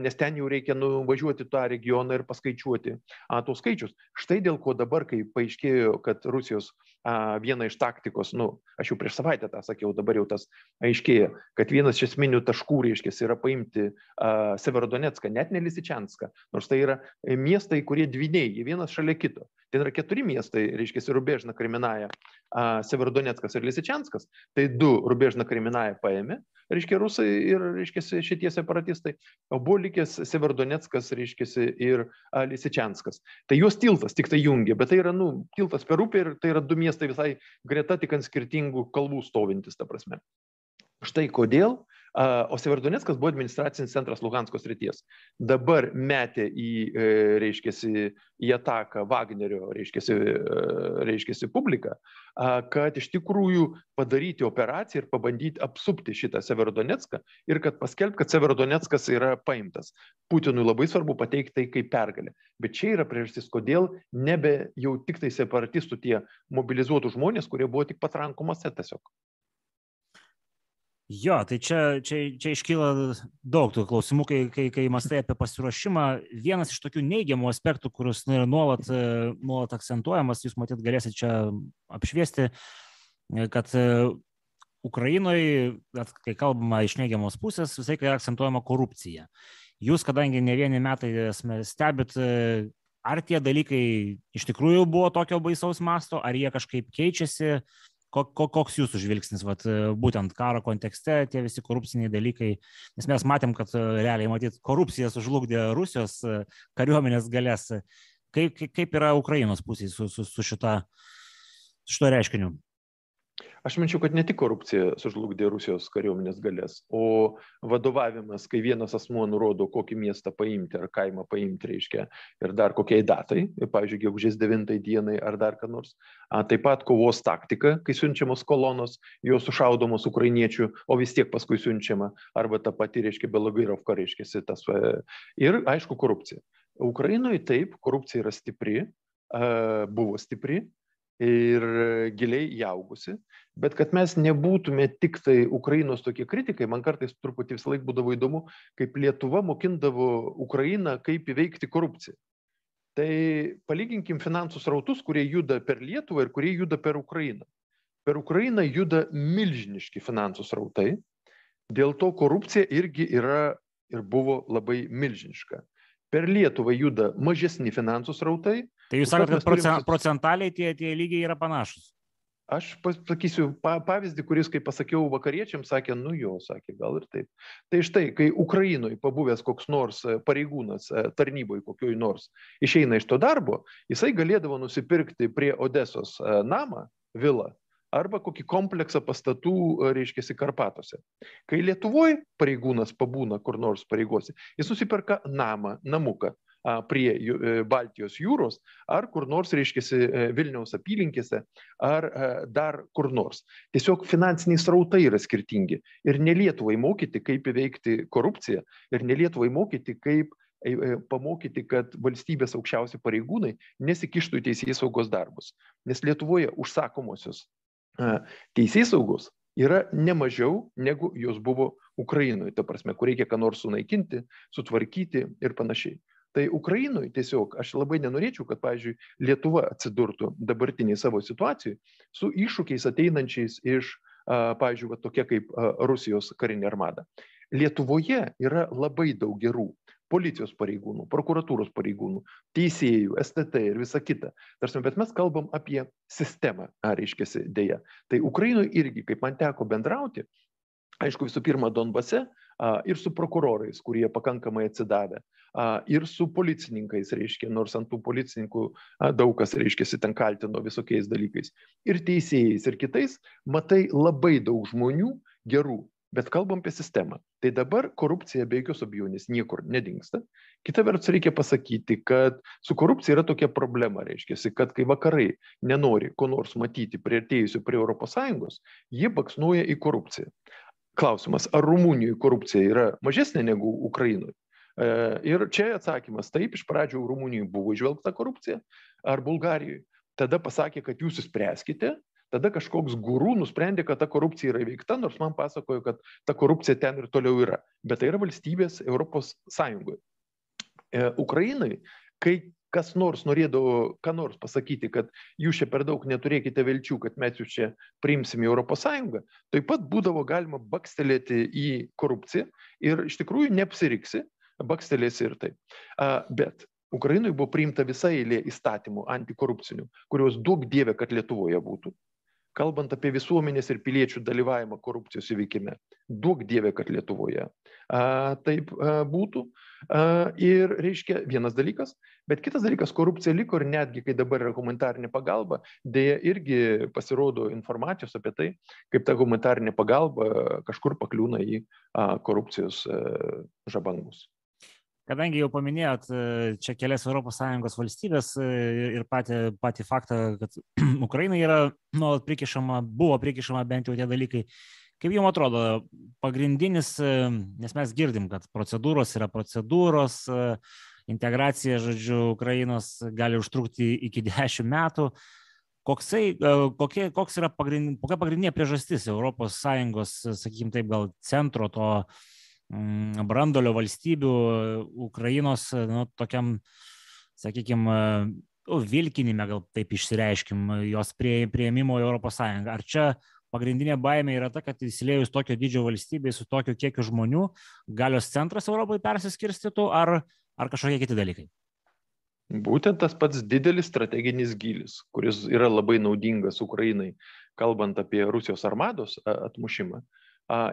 nes ten jau reikia nuvažiuoti tą regioną ir paskaičiuoti tos skaičius. Štai dėl ko dabar, kai paaiškėjo, kad Rusijos viena iš taktikos, nu, aš jau prieš savaitę tą sakiau, dabar jau tas aiškėja, kad vienas iš esminių taškų, reiškia, yra paimti Severodonetską, net ne Lisičianską, nors tai yra miestai, kurie dviniai, vienas šalia kito. Ten yra keturi miestai, reiškia, Rubežna Kriminaja, Severodonetskas ir Lisičianskas. Tai du Rubežna Kriminaja paėmė, reiškia, rusai ir, reiškia, šitie separatistai, o buvo likęs Severdonetskas, reiškia, ir Lisičianskas. Tai juos tiltas tik tai jungia, bet tai yra, nu, tiltas per upę ir tai yra du miestai visai greta, tik ant skirtingų kalvų stovintis, ta prasme. Štai kodėl o Severdonetskas buvo administracinis centras Luhansko srities. Dabar metė į, reiškiasi, į ataką Wagnerio, reiškiasi, reiškiasi publiką, kad iš tikrųjų padaryti operaciją ir pabandyti apsupti šitą Severdonetską ir kad paskelbti, kad Severdonetskas yra paimtas. Putinui labai svarbu pateikti tai kaip pergalę. Bet čia yra priežastis, kodėl nebe jau tik tai separatistų tie mobilizuotų žmonės, kurie buvo tik patrankomose tiesiog.
Jo, tai čia, čia, čia iškyla daug tų klausimų, kai, kai, kai mastai apie pasiruošimą. Vienas iš tokių neigiamų aspektų, kuris nu, nuolat, nuolat akcentuojamas, jūs matyt galėsite čia apšviesti, kad Ukrainoje, kai kalbama iš neigiamos pusės, visai kai akcentuojama korupcija. Jūs, kadangi ne vieni metai stebit, ar tie dalykai iš tikrųjų buvo tokio baisaus masto, ar jie kažkaip keičiasi, koks jūsų žvilgsnis, vat, būtent karo kontekste, tie visi korupciniai dalykai, nes mes matėm, kad realiai, matyt, korupcija sužlugdė Rusijos kariuomenės galės. Kaip, kaip yra Ukrainos pusėje su, su, su šita, šito reiškiniu?
Aš minčiau, kad ne tik korupcija sužlugdė Rusijos kariuomenės galės, o vadovavimas, kai vienas asmuo nurodo, kokį miestą paimti ar kaimą paimti, reiškia, ir dar kokiai datai, pavyzdžiui, gegužės 9 dienai ar dar ką nors. A, taip pat kovos taktika, kai siunčiamos kolonos, jos sušaudomos ukrainiečių, o vis tiek paskui siunčiama, arba ta pati, reiškia, Belagairovka, reiškia, tas. E, ir, aišku, korupcija. Ukrainoje taip, korupcija yra stipri, buvo stipri, ir giliai įaugusi, bet kad mes nebūtume tik tai Ukrainos tokie kritikai, man kartais truputį visą laiką būdavo įdomu, kaip Lietuva mokindavo Ukrainą, kaip įveikti korupciją. Tai palyginkim finansų srautus, kurie juda per Lietuvą ir kurie juda per Ukrainą. Per Ukrainą juda milžiniški finansų srautai, dėl to korupcija irgi yra ir buvo labai milžiniška. Per Lietuvą juda mažesni finansų srautai,
Tai jūs sakote, kad procent, procentaliai tie, tie lygiai yra panašus.
Aš pasakysiu pa, pavyzdį, kuris, kaip pasakiau vakariečiams, sakė, nu jo, sakė, gal ir taip. Tai štai, kai Ukrainoje pabuvęs koks nors e, pareigūnas e, tarnyboje kokioj nors išeina iš to darbo, jisai galėdavo nusipirkti prie Odesos e, namą, vilą, arba kokį kompleksą pastatų, reiškia, Karpatuose. Kai Lietuvoje pareigūnas pabūna kur nors pareigose, jis nusiperka namą, namuką prie e, Baltijos jūros, ar kur nors, reiškia, e, Vilniaus apylinkėse, ar e, dar kur nors. Tiesiog finansiniai srautai yra skirtingi. Ir ne Lietuvai mokyti, kaip įveikti korupciją, ir ne Lietuvai mokyti, kaip pamokyti, kad valstybės aukščiausi pareigūnai nesikištų į teisės saugos darbus. Nes Lietuvoje užsakomosios teisės saugos yra ne mažiau negu jos buvo Ukrainoje, ta prasme, kur reikia ką nors sunaikinti, sutvarkyti ir panašiai tai ukrainoj tiesiog aš labai nenorėčiau kad pavyzdžiui lietuva atsidurtų dabartinėj savo situacijoj su iššūkiais ateinančiais iš pavyzdžiui va tokia kaip rusijos karinė armada lietuvoje yra labai daug gerų policijos pareigūnų, prokuratūros pareigūnų, teisėjų, STT ir visa kita. Tarsi, bet mes kalbam apie sistemą, ar reiškia dėja. Tai Ukrainoje irgi, kaip man teko bendrauti, aišku, visų pirma, Donbase ir su prokurorais, kurie pakankamai atsidavę, ir su policininkais, reiškia, nors ant tų policininkų daug kas, reiškia, ten kaltino visokiais dalykais. Ir teisėjais, ir kitais, matai labai daug žmonių gerų. Bet kalbam apie sistemą. Tai dabar korupcija be jokios abejonės niekur nedingsta. Kita vertus reikia pasakyti, kad su korupcija yra tokia problema, reiškia, kad kai vakarai nenori ko nors matyti prieartėjusių prie ES, jie baksnuoja į korupciją. Klausimas, ar Rumunijoje korupcija yra mažesnė negu Ukrainoje? Ir čia atsakymas taip, iš pradžių Rumunijoje buvo išvelgta korupcija, ar Bulgarijoje. Tada pasakė, kad jūs spręskite, tada kažkoks gurų nusprendė, kad ta korupcija yra įveikta, nors man pasakojo, kad ta korupcija ten ir toliau yra. Bet tai yra valstybės Europos Sąjungoje. E, Ukrainai, kai kas nors norėdavo ką nors pasakyti, kad jūs čia per daug neturėkite vilčių, kad mes jūs čia priimsim į ES, taip pat būdavo galima bakstelėti į korupciją ir iš tikrųjų neapsiriksi, bakstelėsi ir taip. Bet Ukrainoje buvo priimta visa eilė įstatymų antikorupcinių, kuriuos daug dievė, kad Lietuvoje būtų kalbant apie visuomenės ir piliečių dalyvavimą korupcijos įveikime. Duok Dieve, kad Lietuvoje a, taip a, būtų. A, ir reiškia vienas dalykas, bet kitas dalykas, korupcija liko ir netgi, kai dabar yra humanitarinė pagalba, dėja irgi pasirodo informacijos apie tai, kaip ta humanitarinė pagalba kažkur pakliūna į a, korupcijos a, žabangus.
Kadangi jau paminėjot e, čia kelias ES valstybės e, ir patį, patį faktą, kad Ukrainai yra nuolat prikišama, buvo prikišama bent jau tie dalykai, kaip jums atrodo, pagrindinis, e, nes mes girdim, kad procedūros yra procedūros, integracija, žodžiu, Ukrainos gali užtrukti iki dešimt metų. Koksai, kokie, koks yra pagrindinė, kokia pagrindinė priežastis ES, sakykime taip, gal centro to uh, brandolio valstybių Ukrainos, nu, tokiam, sakykime, vilkinime, gal taip išsireiškim, jos prie, prieimimo į ES. Ar čia pagrindinė baimė yra ta, kad įsilėjus tokio didžio valstybei su tokiu kiekiu žmonių, galios centras Europai persiskirstytų, ar, ar kažkokie kiti dalykai?
Būtent tas pats didelis strateginis gilis, kuris yra labai naudingas Ukrainai, kalbant apie Rusijos armados atmušimą. Uh,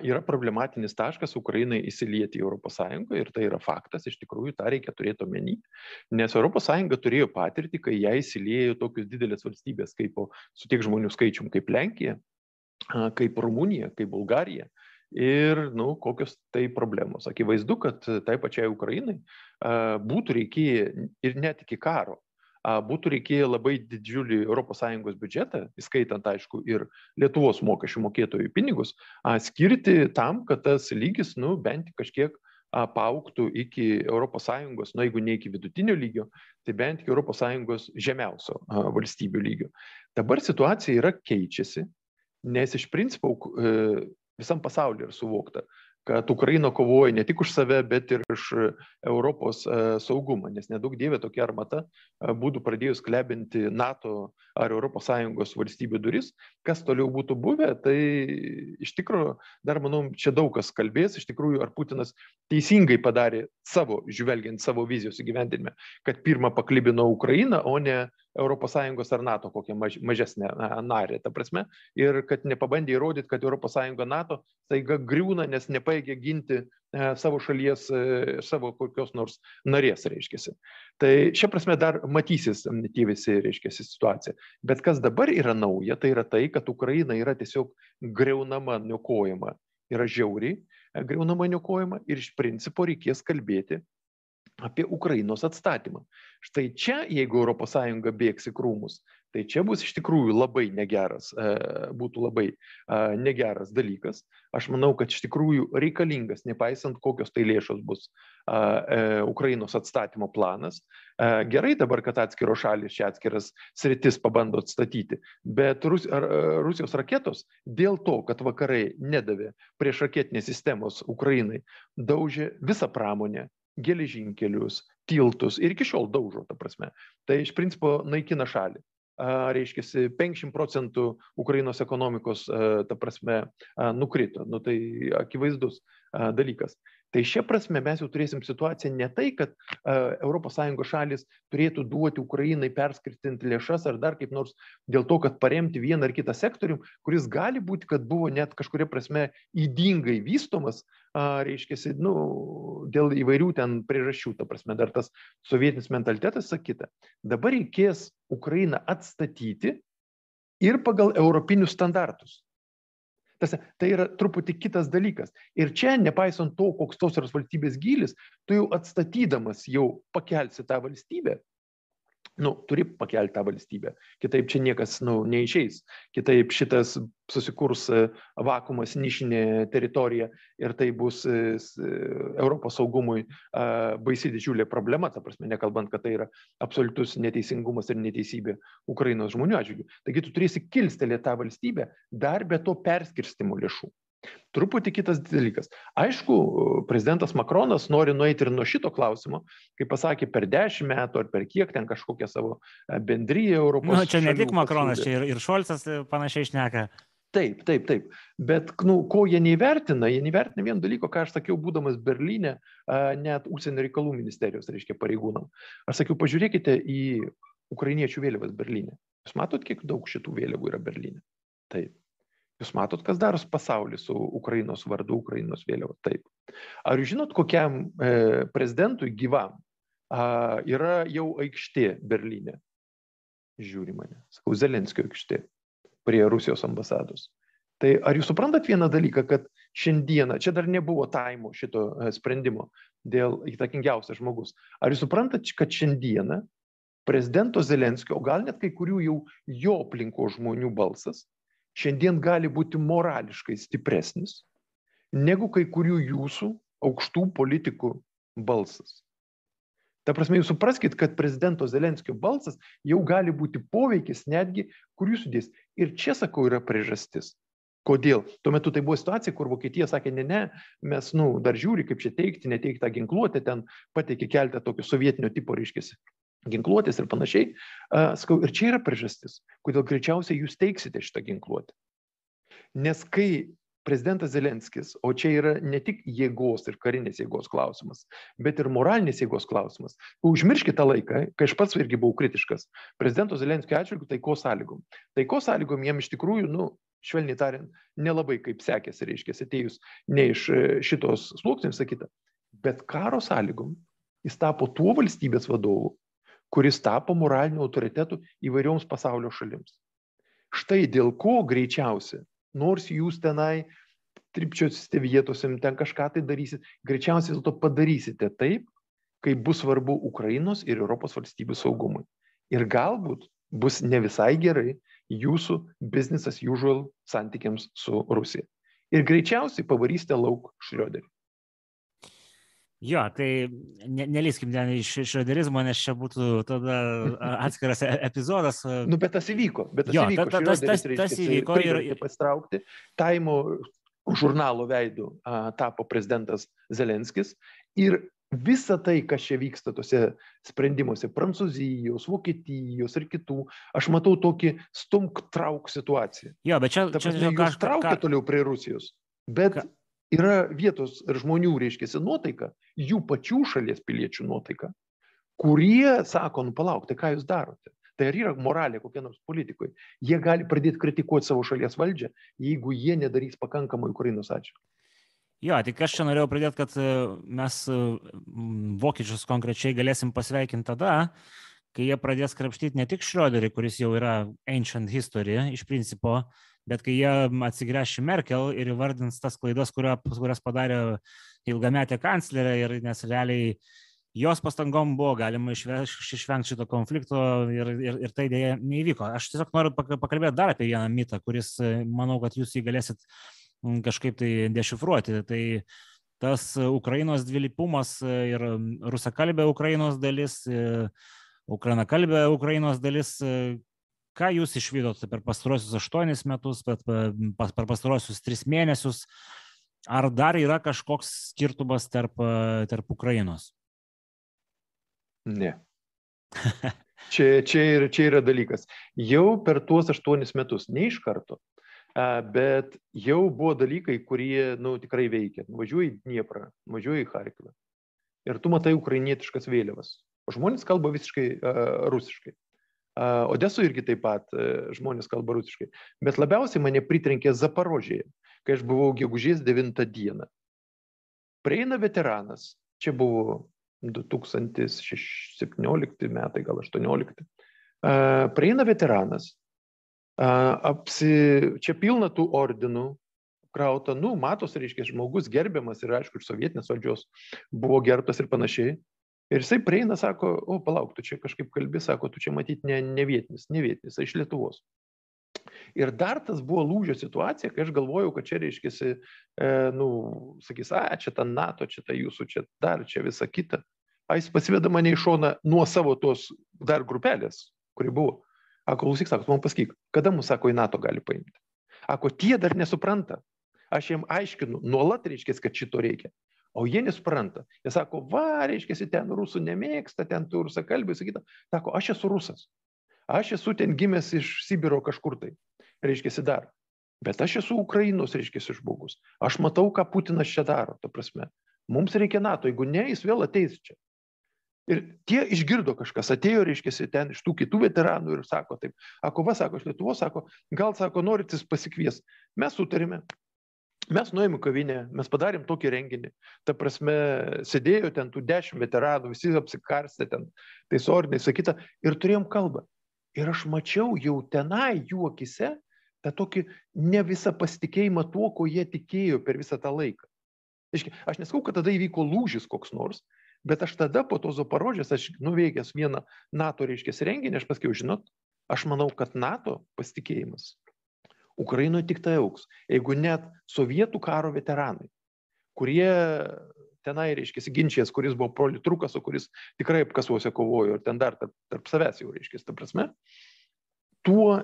yra problematinis taškas Ukrainai įsilieti į ES ir tai yra faktas, iš tikrųjų tą reikia turėti omeny, nes ES turėjo patirtį, kai ją įsiliejo tokius didelės valstybės kaip su tiek žmonių skaičium kaip Lenkija, kaip Rumunija, kaip Bulgarija. Ir, nu, kokios tai problemos. Akivaizdu, kad tai pačiai Ukrainai būtų reikėję ir net iki karo būtų reikėję labai didžiulį ES biudžetą, įskaitant, aišku, ir Lietuvos mokesčių mokėtojų pinigus, skirti tam, kad tas lygis, nu, bent kažkiek pauktų iki ES, nu jeigu ne iki vidutinio lygio, tai bent iki ES žemiausio valstybių lygio. Dabar situacija yra keičiasi, nes iš principo e, visam pasaulyje yra suvokta, kad Ukraina kovoja ne tik už save, bet ir už Europos e, saugumą, nes nedaug dievė tokia armata e, būtų pradėjus klebinti NATO ar ES valstybių duris, kas toliau būtų buvę, tai iš tikrųjų, dar manau, čia daug kas kalbės, iš tikrųjų, ar Putinas teisingai padarė savo, žvelgiant savo vizijos įgyvendinime, kad pirmą paklibino Ukrainą, o ne ES ar NATO kokią maž, mažesnę narę, ta prasme, ir kad nepabandė įrodyti, kad ES NATO taiga griūna, nes nepaėgė ginti e, savo šalies, e, savo kokios nors narės, reiškia. Tai šia prasme dar matysis tie visi, reiškia, situacija. Bet kas dabar yra nauja, tai yra tai, kad Ukraina yra tiesiog greunama, niokojama, yra žiauriai e, greunama, niokojama ir iš principo reikės kalbėti apie Ukrainos atstatymą. Štai čia, jeigu ES bėgs į krūmus, tai čia bus iš tikrųjų labai negeras, e, būtų labai e, negeras dalykas. Aš manau, kad iš tikrųjų reikalingas, nepaisant kokios tai lėšos bus e, Ukrainos atstatymo planas. Gerai dabar, kad atskiros šalis čia atskiras sritis pabando atstatyti, bet Rus, Rusijos raketos dėl to, kad vakarai nedavė prieš raketinės sistemos Ukrainai, daužė visą pramonę, geležinkelius, tiltus ir iki šiol daužo, ta prasme. Tai iš principo naikina šalį. Reiškia, 50 procentų Ukrainos ekonomikos, ta prasme, nukrito. Nu, tai akivaizdus dalykas. Tai šia prasme mes jau turėsim situaciją ne tai, kad ES šalis turėtų duoti Ukrainai perskirtinti lėšas ar dar kaip nors dėl to, kad paremti vieną ar kitą sektorių, kuris gali būti, kad buvo net kažkuria prasme įdingai vystomas, reiškia, nu, dėl įvairių ten priežasčių, ta prasme, dar tas sovietinis mentalitetas sakyta. Dabar reikės Ukrainą atstatyti ir pagal europinius standartus. Tas, tai yra truputį kitas dalykas. Ir čia, nepaisant to, koks tos yra valstybės gilis, tu jau atstatydamas jau pakelsi tą valstybę, nu, turi pakelti tą valstybę. Kitaip čia niekas nu, neišeis. Kitaip šitas susikurs e, vakumas nišinė teritorija ir tai bus e, e, Europos saugumui baisi didžiulė problema, ta prasme, nekalbant, kad tai yra absoliutus neteisingumas ir neteisybė Ukrainos žmonių atžvilgių. Taigi tu turėsi kilstelėti tą valstybę dar be to perskirstimo lėšų. Truputį kitas dalykas. Aišku, prezidentas Makronas nori nueiti ir nuo šito klausimo, kaip pasakė, per dešimt metų ar per kiek ten kažkokią savo e, bendryją Europos.
Na, nu, čia ne tik Makronas, čia ir, ir Šolcas e, panašiai išneka.
Taip, taip, taip. Bet, nu, ko jie neįvertina, jie neįvertina vien dalyko, ką aš sakiau, būdamas Berlyne, net užsienio reikalų ministerijos, reiškia, pareigūnam. Aš sakiau, pažiūrėkite į ukrainiečių vėliavas Berlyne. Jūs matot, kiek daug šitų vėliavų yra Berlyne? Taip. Jūs matot, kas daros pasaulyje su Ukrainos vardu, Ukrainos vėliava? Taip. Ar jūs žinot, kokiam e, prezidentui gyvam a, yra jau aikštė Berlyne? Žiūri mane. Sakau, Zelenskio aikštė prie Rusijos ambasados. Tai ar jūs suprantat vieną dalyką, kad šiandieną, čia dar nebuvo taimo šito e, sprendimo dėl įtakingiausias žmogus, ar jūs suprantat, kad šiandieną prezidento Zelenskio, o gal net kai kurių jau jo aplinko žmonių balsas šiandien gali būti morališkai stipresnis negu kai kurių jūsų aukštų politikų balsas. Ta prasme, jūs supraskite, kad prezidento Zelenskio balsas jau gali būti poveikis netgi, kur jūs sudės. Ir čia, sakau, yra priežastis. Kodėl? Tuo metu tai buvo situacija, kur Vokietija sakė, ne, ne, mes, nu, dar žiūri, kaip čia teikti, neteikti tą ginkluotę, ten pateikė keltą tokio sovietinio tipo, reiškia, ginkluotės ir panašiai. Sakau, ir čia yra priežastis, kodėl greičiausiai jūs teiksite šitą ginkluotę. Nes kai prezidentas Zelenskis, o čia yra ne tik jėgos ir karinės jėgos klausimas, bet ir moralinės jėgos klausimas. Užmirškite tą laiką, kai aš pats irgi buvau kritiškas prezidento Zelenskio atžvilgių taiko sąlygom. Taiko sąlygom jiem iš tikrųjų, nu, švelniai tariant, nelabai kaip sekėsi, reiškia, atėjus ne iš e, šitos sluoksnių, sakyta, bet karo sąlygom jis tapo tuo valstybės vadovu, kuris tapo moraliniu autoritetu įvairioms pasaulio šalims. Štai dėl ko greičiausiai, nors jūs tenai tripčiosite vietose, ten kažką tai darysit, greičiausiai dėl to padarysite taip, kai bus svarbu Ukrainos ir Europos valstybių saugumui. Ir galbūt bus ne visai gerai jūsų business as usual santykiams su Rusija. Ir greičiausiai pavarysite lauk šrioderį.
Jo, tai ne, nelyskim ten iš šrioderizmo, nes čia būtų tada atskiras e, epizodas.
Nu, bet tas įvyko. Bet tas jo, įvyko. Ta, tas, tas, tas įvyko ir... Pastraukti. Taimo žurnalo veidų a, tapo prezidentas Zelenskis. Ir visa tai, kas čia vyksta tose sprendimuose, Prancūzijos, Vokietijos ir kitų, aš matau tokį stumk trauk situaciją.
Jo, bet čia...
Ta prasme, čia jūs traukia ką... toliau prie Rusijos. Bet ką yra vietos ir žmonių, reiškia, nuotaika, jų pačių šalies piliečių nuotaika, kurie sako, nu palauk, tai ką jūs darote? Tai ar yra moralė kokia nors politikoje? Jie gali pradėti kritikuoti savo šalies valdžią, jeigu jie nedarys pakankamai Ukrainos atžvilgiu.
Jo, tik aš čia norėjau pridėti, kad e, mes e, vokiečius konkrečiai galėsim pasveikinti tada, kai jie pradės krapštyti ne tik Šrioderį, kuris jau yra ancient history iš principo, bet kai jie atsigręš į Merkel ir įvardins tas klaidas, kurias padarė ilgametė kanclerė ir nes realiai jos pastangom buvo galima išvengti šito konflikto ir, ir, ir tai dėja neįvyko. Aš tiesiog noriu pakalbėti dar apie vieną mitą, kuris, manau, kad jūs jį galėsit kažkaip tai dešifruoti. Tai tas Ukrainos dvilypumas ir rusakalbė Ukrainos dalis, ukrainakalbė Ukrainos dalis, ką jūs išvydote per pastarosius aštuonis metus, per, per pastarosius tris mėnesius, ar dar yra kažkoks skirtumas tarp, tarp Ukrainos?
Ne. Čia, čia, ir, čia yra dalykas. Jau per tuos aštuonis metus, ne iš karto, bet jau buvo dalykai, kurie nu, tikrai veikia. Važiuoji į Dnieprą, važiuoji į Harkivą ir tu matai ukrainietiškas vėliavas. O žmonės kalba visiškai uh, rusiškai. Odeso irgi taip pat e, žmonės kalba rusiškai. Bet labiausiai mane pritrenkė Zaporožėje, kai aš buvau gegužės 9 dieną. Prieina veteranas, čia buvo 2017 metai, gal 18. Prieina veteranas, apsi, čia pilna tų ordinų, krauta, nu, matos, reiškia, žmogus gerbiamas ir aišku, iš sovietinės valdžios buvo gerbtas ir panašiai. Ir jisai prieina, sako, o palauk, tu čia kažkaip kalbi, sako, tu čia matyti ne, ne vietinis, ne vietinis, iš Lietuvos. Ir dar tas buvo lūžio situacija, kai aš galvojau, kad čia reiškia, e, nu, sakys, a, čia ta NATO, čia ta jūsų, čia dar, čia visa kita. A, jis pasiveda mane į šoną nuo savo tos dar grupelės, kuri buvo. Ako, klausyk, sako, man pasakyk, kada mūsų, sako, į NATO gali paimti. Ako, tie dar nesupranta. Aš jiems aiškinu, nuolat reiškia, kad šito reikia. O jie nesupranta. Jie sako, va, reiškia, ten rusų nemėgsta, ten tu rusakalbiai, sakyta. Sako, aš esu rusas. Aš esu ten gimęs iš Sibiro kažkur tai. Reiškia, dar. Bet aš esu Ukrainos, reiškia, žmogus. Aš matau, ką Putinas čia daro, ta prasme. Mums reikia NATO, jeigu ne, jis vėl ateis čia. Ir tie išgirdo kažkas, atėjo, reiškia, ten iš tų kitų veteranų ir sako taip, ako va, sako, iš Lietuvos, sako, gal, sako, norit jis pasikvies. Mes sutarėme, Mes nuėjom į kavinę, mes padarėm tokį renginį. Ta prasme, sėdėjo ten tų dešimt veteranų, visi apsikarstė ten, tai soriniai, sakyta, ir turėjom kalbą. Ir aš mačiau jau tenai jų akise tą tokį ne visą pasitikėjimą tuo, ko jie tikėjo per visą tą laiką. Aš nesakau, kad tada įvyko lūžis koks nors, bet aš tada po to Zaparožės, aš nuveikęs vieną NATO reiškia renginį, aš pasakiau, žinot, aš manau, kad NATO pasitikėjimas Ukrainoje tik tai auks. Jeigu net sovietų karo veteranai, kurie tenai, reiškia, ginčijas, kuris buvo politrukas, o kuris tikrai apkasuose kovojo ir ten dar tarp, tarp savęs jau, reiškia, ta prasme, tuo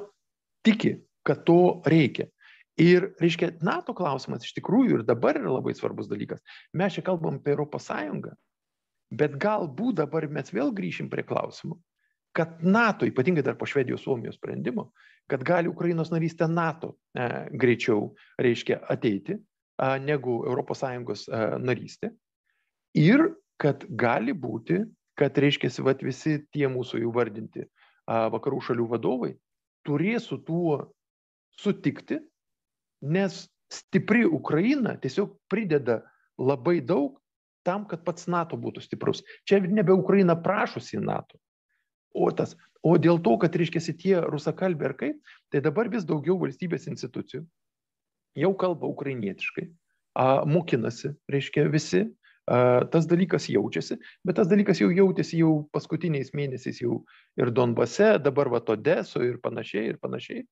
tiki, kad to reikia. Ir, reiškia, NATO klausimas iš tikrųjų ir dabar yra labai svarbus dalykas. Mes čia kalbam apie Europos Sąjungą, bet galbūt dabar mes vėl grįšim prie klausimų, kad NATO, ypatingai dar po Švedijos Suomijos sprendimo, kad gali Ukrainos narystė NATO e, greičiau, reiškia, ateiti a, negu ES a, narystė. Ir kad gali būti, kad, reiškia, vat, visi tie mūsų jau vardinti a, vakarų šalių vadovai turės su tuo sutikti, nes stipri Ukraina tiesiog prideda labai daug tam, kad pats NATO būtų stiprus. Čia nebe Ukraina prašosi NATO, o tas o dėl to kad reiškiasi tie rusakalbiai ar kaip tai dabar vis daugiau valstybės institucijų jau kalba ukrainietiškai a, mokinasi reiškia visi tas dalykas jaučiasi bet tas dalykas jau jautėsi jau paskutiniais mėnesiais jau ir donbase dabar vat odesoj ir panašiai ir panašiai.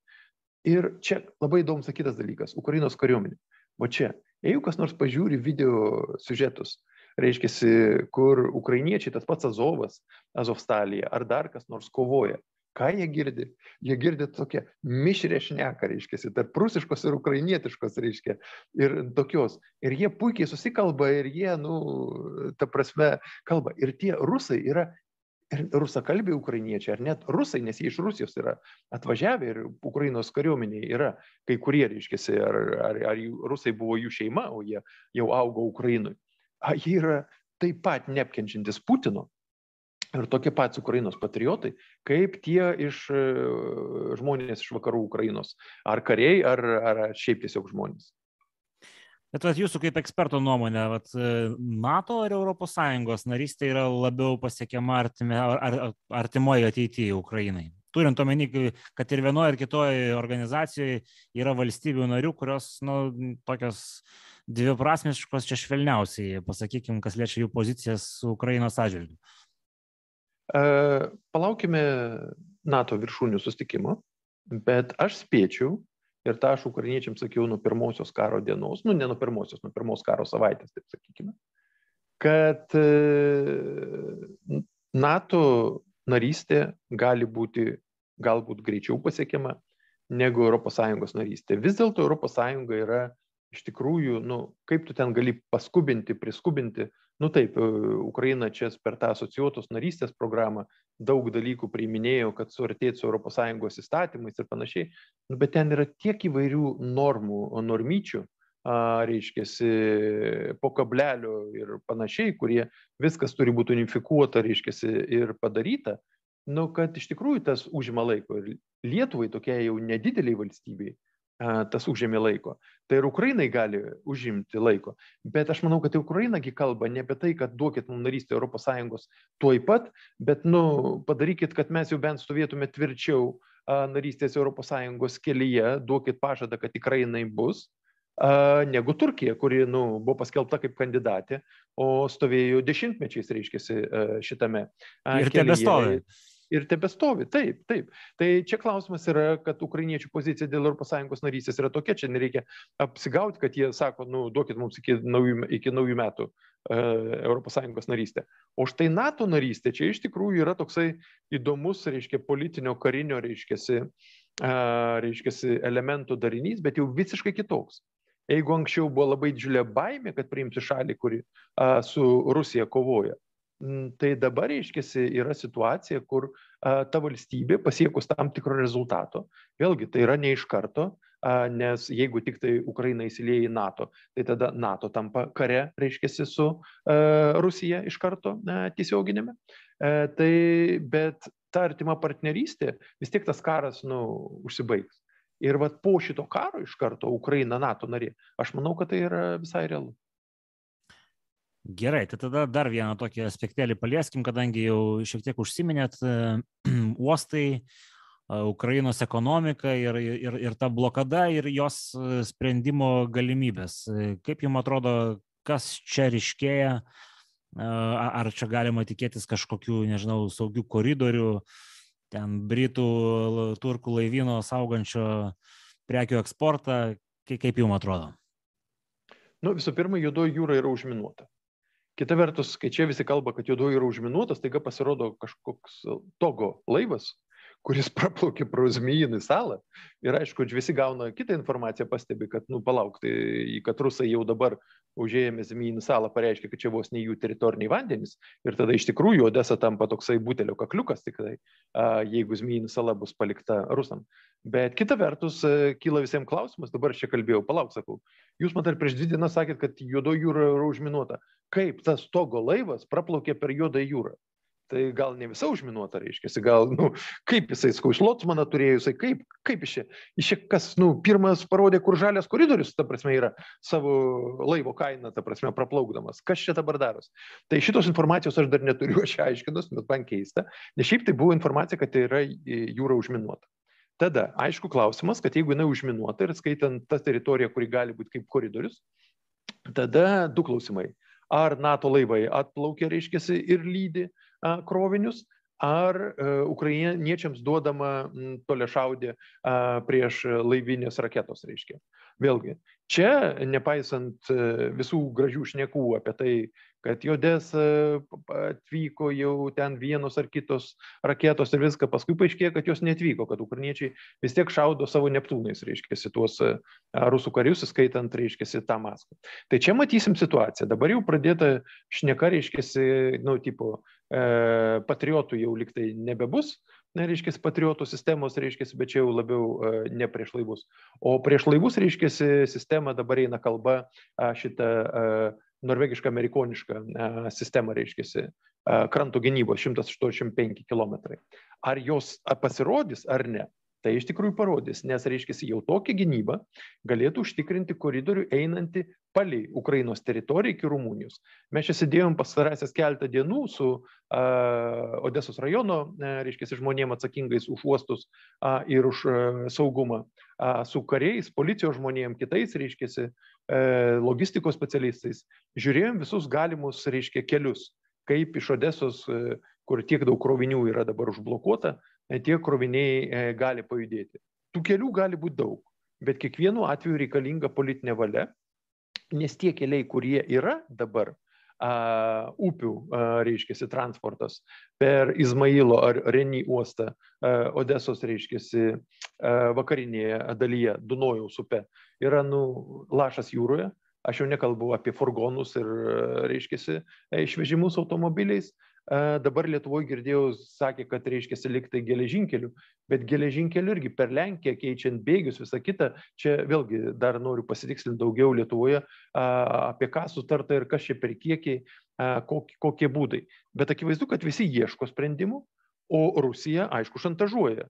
Ir čia labai įdomus kitas dalykas ukrainos kariuomenė. Va čia jeigu kas nors pažiūri video siužetus reiškiasi, kur ukrainiečiai, tas pats Azovas, Azovstalija, ar dar kas nors kovoja. Ką jie girdi? Jie girdi tokią mišrę šneką, reiškia, tarp rusiškos ir ukrainietiškos, reiškia, ir tokios. Ir jie puikiai susikalba ir jie, nu, ta prasme, kalba. Ir tie rusai yra ir rusakalbiai ukrainiečiai, ar net rusai, nes jie iš Rusijos yra atvažiavę ir Ukrainos kariuomeniai yra kai kurie, reiškia, ar, ar, ar rusai buvo jų šeima, o jie jau augo Ukrainoje jie yra taip pat neapkenčiantis Putino ir tokie patys Ukrainos patriotai, kaip tie iš e, žmonės iš vakarų Ukrainos. Ar kariai, ar, ar šiaip tiesiog žmonės.
Bet vat, jūsų kaip eksperto nuomonė, vat, e, NATO ar ES narystė yra labiau pasiekiama artime, ar, ar, artimoje ateityje Ukrainai? Turint omeny, kad ir vienoje ir kitoje organizacijoje yra valstybių narių, kurios, nu, tokios uh, dviprasmiškos čia švelniausiai, pasakykim, kas liečia jų pozicijas su Ukrainos atžvilgiu?
E, palaukime NATO viršūnių sustikimo, bet aš spėčiau, ir tą aš ukrainiečiams sakiau nuo pirmosios karo dienos, nu ne nuo pirmosios, nuo pirmos karo savaitės, taip sakykime, kad e, NATO narystė gali būti galbūt greičiau pasiekiama negu ES narystė. Vis dėlto ES yra iš tikrųjų, nu, kaip tu ten gali paskubinti, priskubinti, nu taip, e, Ukraina čia per tą asociuotos narystės programą daug dalykų priiminėjo, kad suartėtų su ES įstatymais ir panašiai, nu, bet ten yra tiek įvairių normų, normyčių, a, reiškiasi, po kablelio ir panašiai, kurie viskas turi būti unifikuota, reiškiasi, ir padaryta, nu, kad iš tikrųjų tas užima laiko. Ir Lietuvai tokia jau nedideliai valstybei tas užėmė laiko. Tai ir Ukrainai gali užimti laiko. Bet aš manau, kad tai Ukrainagi kalba ne apie tai, kad duokit mums narystę ES tuoj pat, bet nu, padarykit, kad mes jau bent stovėtume tvirčiau narystės ES kelyje, duokit pažadą, kad tikrai jinai bus. negu Turkija, kuri nu, buvo paskelbta kaip kandidatė, o stovėjo dešimtmečiais, reiškia, šitame.
Ir tebestovi
ir tebestovi. Taip, taip. Tai čia klausimas yra, kad ukrainiečių pozicija dėl ES narystės yra tokia, čia nereikia apsigauti, kad jie sako, nu, duokit mums iki naujų, iki naujų metų uh, ES narystę. O štai NATO narystė čia iš tikrųjų yra toksai įdomus, reiškia, politinio, karinio, reiškia, uh, reiškia, elementų darinys, bet jau visiškai kitoks. Jeigu anksčiau buvo labai didžiulė baimė, kad priimti šalį, kuri a, su Rusija kovoja, tai dabar, reiškia, yra situacija, kur a, ta valstybė pasiekus tam tikro rezultato, vėlgi tai yra ne iš karto, a, nes jeigu tik tai Ukraina įsilieja į NATO, tai tada NATO tampa kare, reiškia, su a, Rusija iš karto tiesioginėme. A, tai, bet ta artima partnerystė, vis tiek tas karas, nu, užsibaigs. Ir vat po šito karo iš karto Ukraina NATO narė, aš manau, kad tai yra visai realu.
Gerai, tai tada dar vieną tokį aspektėlį palieskim, kadangi jau šiek tiek užsiminėt, uostai, Ukrainos ekonomika ir, ir, ir ta blokada ir jos sprendimo galimybės. Kaip jums atrodo, kas čia ryškėja, ar čia galima tikėtis kažkokių, nežinau, saugių koridorių, ten Britų, Turkų laivyno saugančio prekių eksportą, kaip jums atrodo?
Nu, visų pirma, juodoji jūra yra užminuota. Kita vertus, kai čia visi kalba, kad juodoji yra užminuotas, taiga pasirodo kažkoks togo laivas, kuris praplaukė pro Zmyjinį salą. Ir aišku, visi gauna kitą informaciją, pastebi, kad, nu, palauk, tai kad rusai jau dabar užėjami Zmyjinį salą pareiškia, kad čia vos ne jų teritoriniai vandenys. Ir tada iš tikrųjų Odesa tampa toksai butelio kakliukas, tik tai, jeigu Zmyjinį sala bus palikta rusam. Bet kita vertus, e, kyla visiems klausimas, dabar aš čia kalbėjau, palauk, sakau, jūs man dar prieš dvi dienas sakėt, kad juodo jūra yra užminuota. Kaip tas togo laivas praplaukė per juodą jūrą? Tai gal ne visa užminuota, reiškia, gal, nu, kaip jisai, skau, iš Lotsmaną turėjo, jisai kaip, kaip iš čia, iš čia kas, nu, pirmas parodė, kur žalias koridorius, ta prasme, yra savo laivo kaina, ta prasme, praplaukdamas. Kas čia dabar daros? Tai šitos informacijos aš dar neturiu, aš aiškinus, bet man keista, nes šiaip tai buvo informacija, kad tai yra jūra užminuota. Tada, aišku, klausimas, kad jeigu jinai užminuota ir skaitant tą teritoriją, kuri gali būti kaip koridorius, tada du klausimai. Ar NATO laivai atplaukia, reiškia, ir lydi krovinius, ar e, ukrainiečiams duodama tolia šaudė prieš laivinės raketos, reiškia. Vėlgi, čia, nepaisant e, visų gražių šnekų apie tai, kad į Odesą atvyko jau ten vienos ar kitos raketos ir viską, paskui paaiškėjo, kad jos netvyko, kad ukrainiečiai vis tiek šaudo savo neptūnais, reiškia, tuos rusų karius, skaitant, reiškia, tą Maskvą. Tai čia matysim situaciją. Dabar jau pradėta šneka, reiškia, nu, tipo, e, patriotų jau liktai nebebus, na, reiškia, patriotų sistemos, reiškia, bet čia jau labiau e, ne prieš laivus. O prieš laivus, reiškia, sistema dabar eina kalba šitą e, norvegišką amerikonišką e, sistemą, reiškia, e, kranto gynybos 185 km. Ar jos pasirodys ar ne, tai iš tikrųjų parodys, nes, reiškia, jau tokia gynyba galėtų užtikrinti koridorių einantį palei Ukrainos teritoriją iki Rumunijos. Mes čia sėdėjom pastarąsias keletą dienų su uh, Odesos rajono, uh, reiškia, žmonėm atsakingais už uostus uh, ir už uh, saugumą, uh, su kariais, policijos žmonėm, kitais, reiškia, uh, logistikos specialistais. Žiūrėjom visus galimus, reiškia, kelius, kaip iš Odesos, uh, kur tiek daug krovinių yra dabar užblokuota, tie kroviniai e, gali pajudėti. Tų kelių gali būti daug, bet kiekvienu atveju reikalinga politinė valia, nes tie keliai, kurie yra dabar, a, upių, a, reiškia, transportas per Izmailo ar Reny uostą, a, Odesos, reiškia, vakarinėje dalyje, Dunojaus upe, yra nu, lašas jūroje. Aš jau nekalbu apie furgonus ir, reiškia, išvežimus automobiliais, Dabar Lietuvoje girdėjau, sakė, kad reiškia liktai geležinkelių, bet geležinkelių irgi per Lenkiją keičiant bėgius, visą kitą, čia vėlgi dar noriu pasitikslinti daugiau Lietuvoje, apie ką sutarta ir kas čia per kiekiai, kokie būdai. Bet akivaizdu, kad visi ieško sprendimų, o Rusija, aišku, šantažuoja.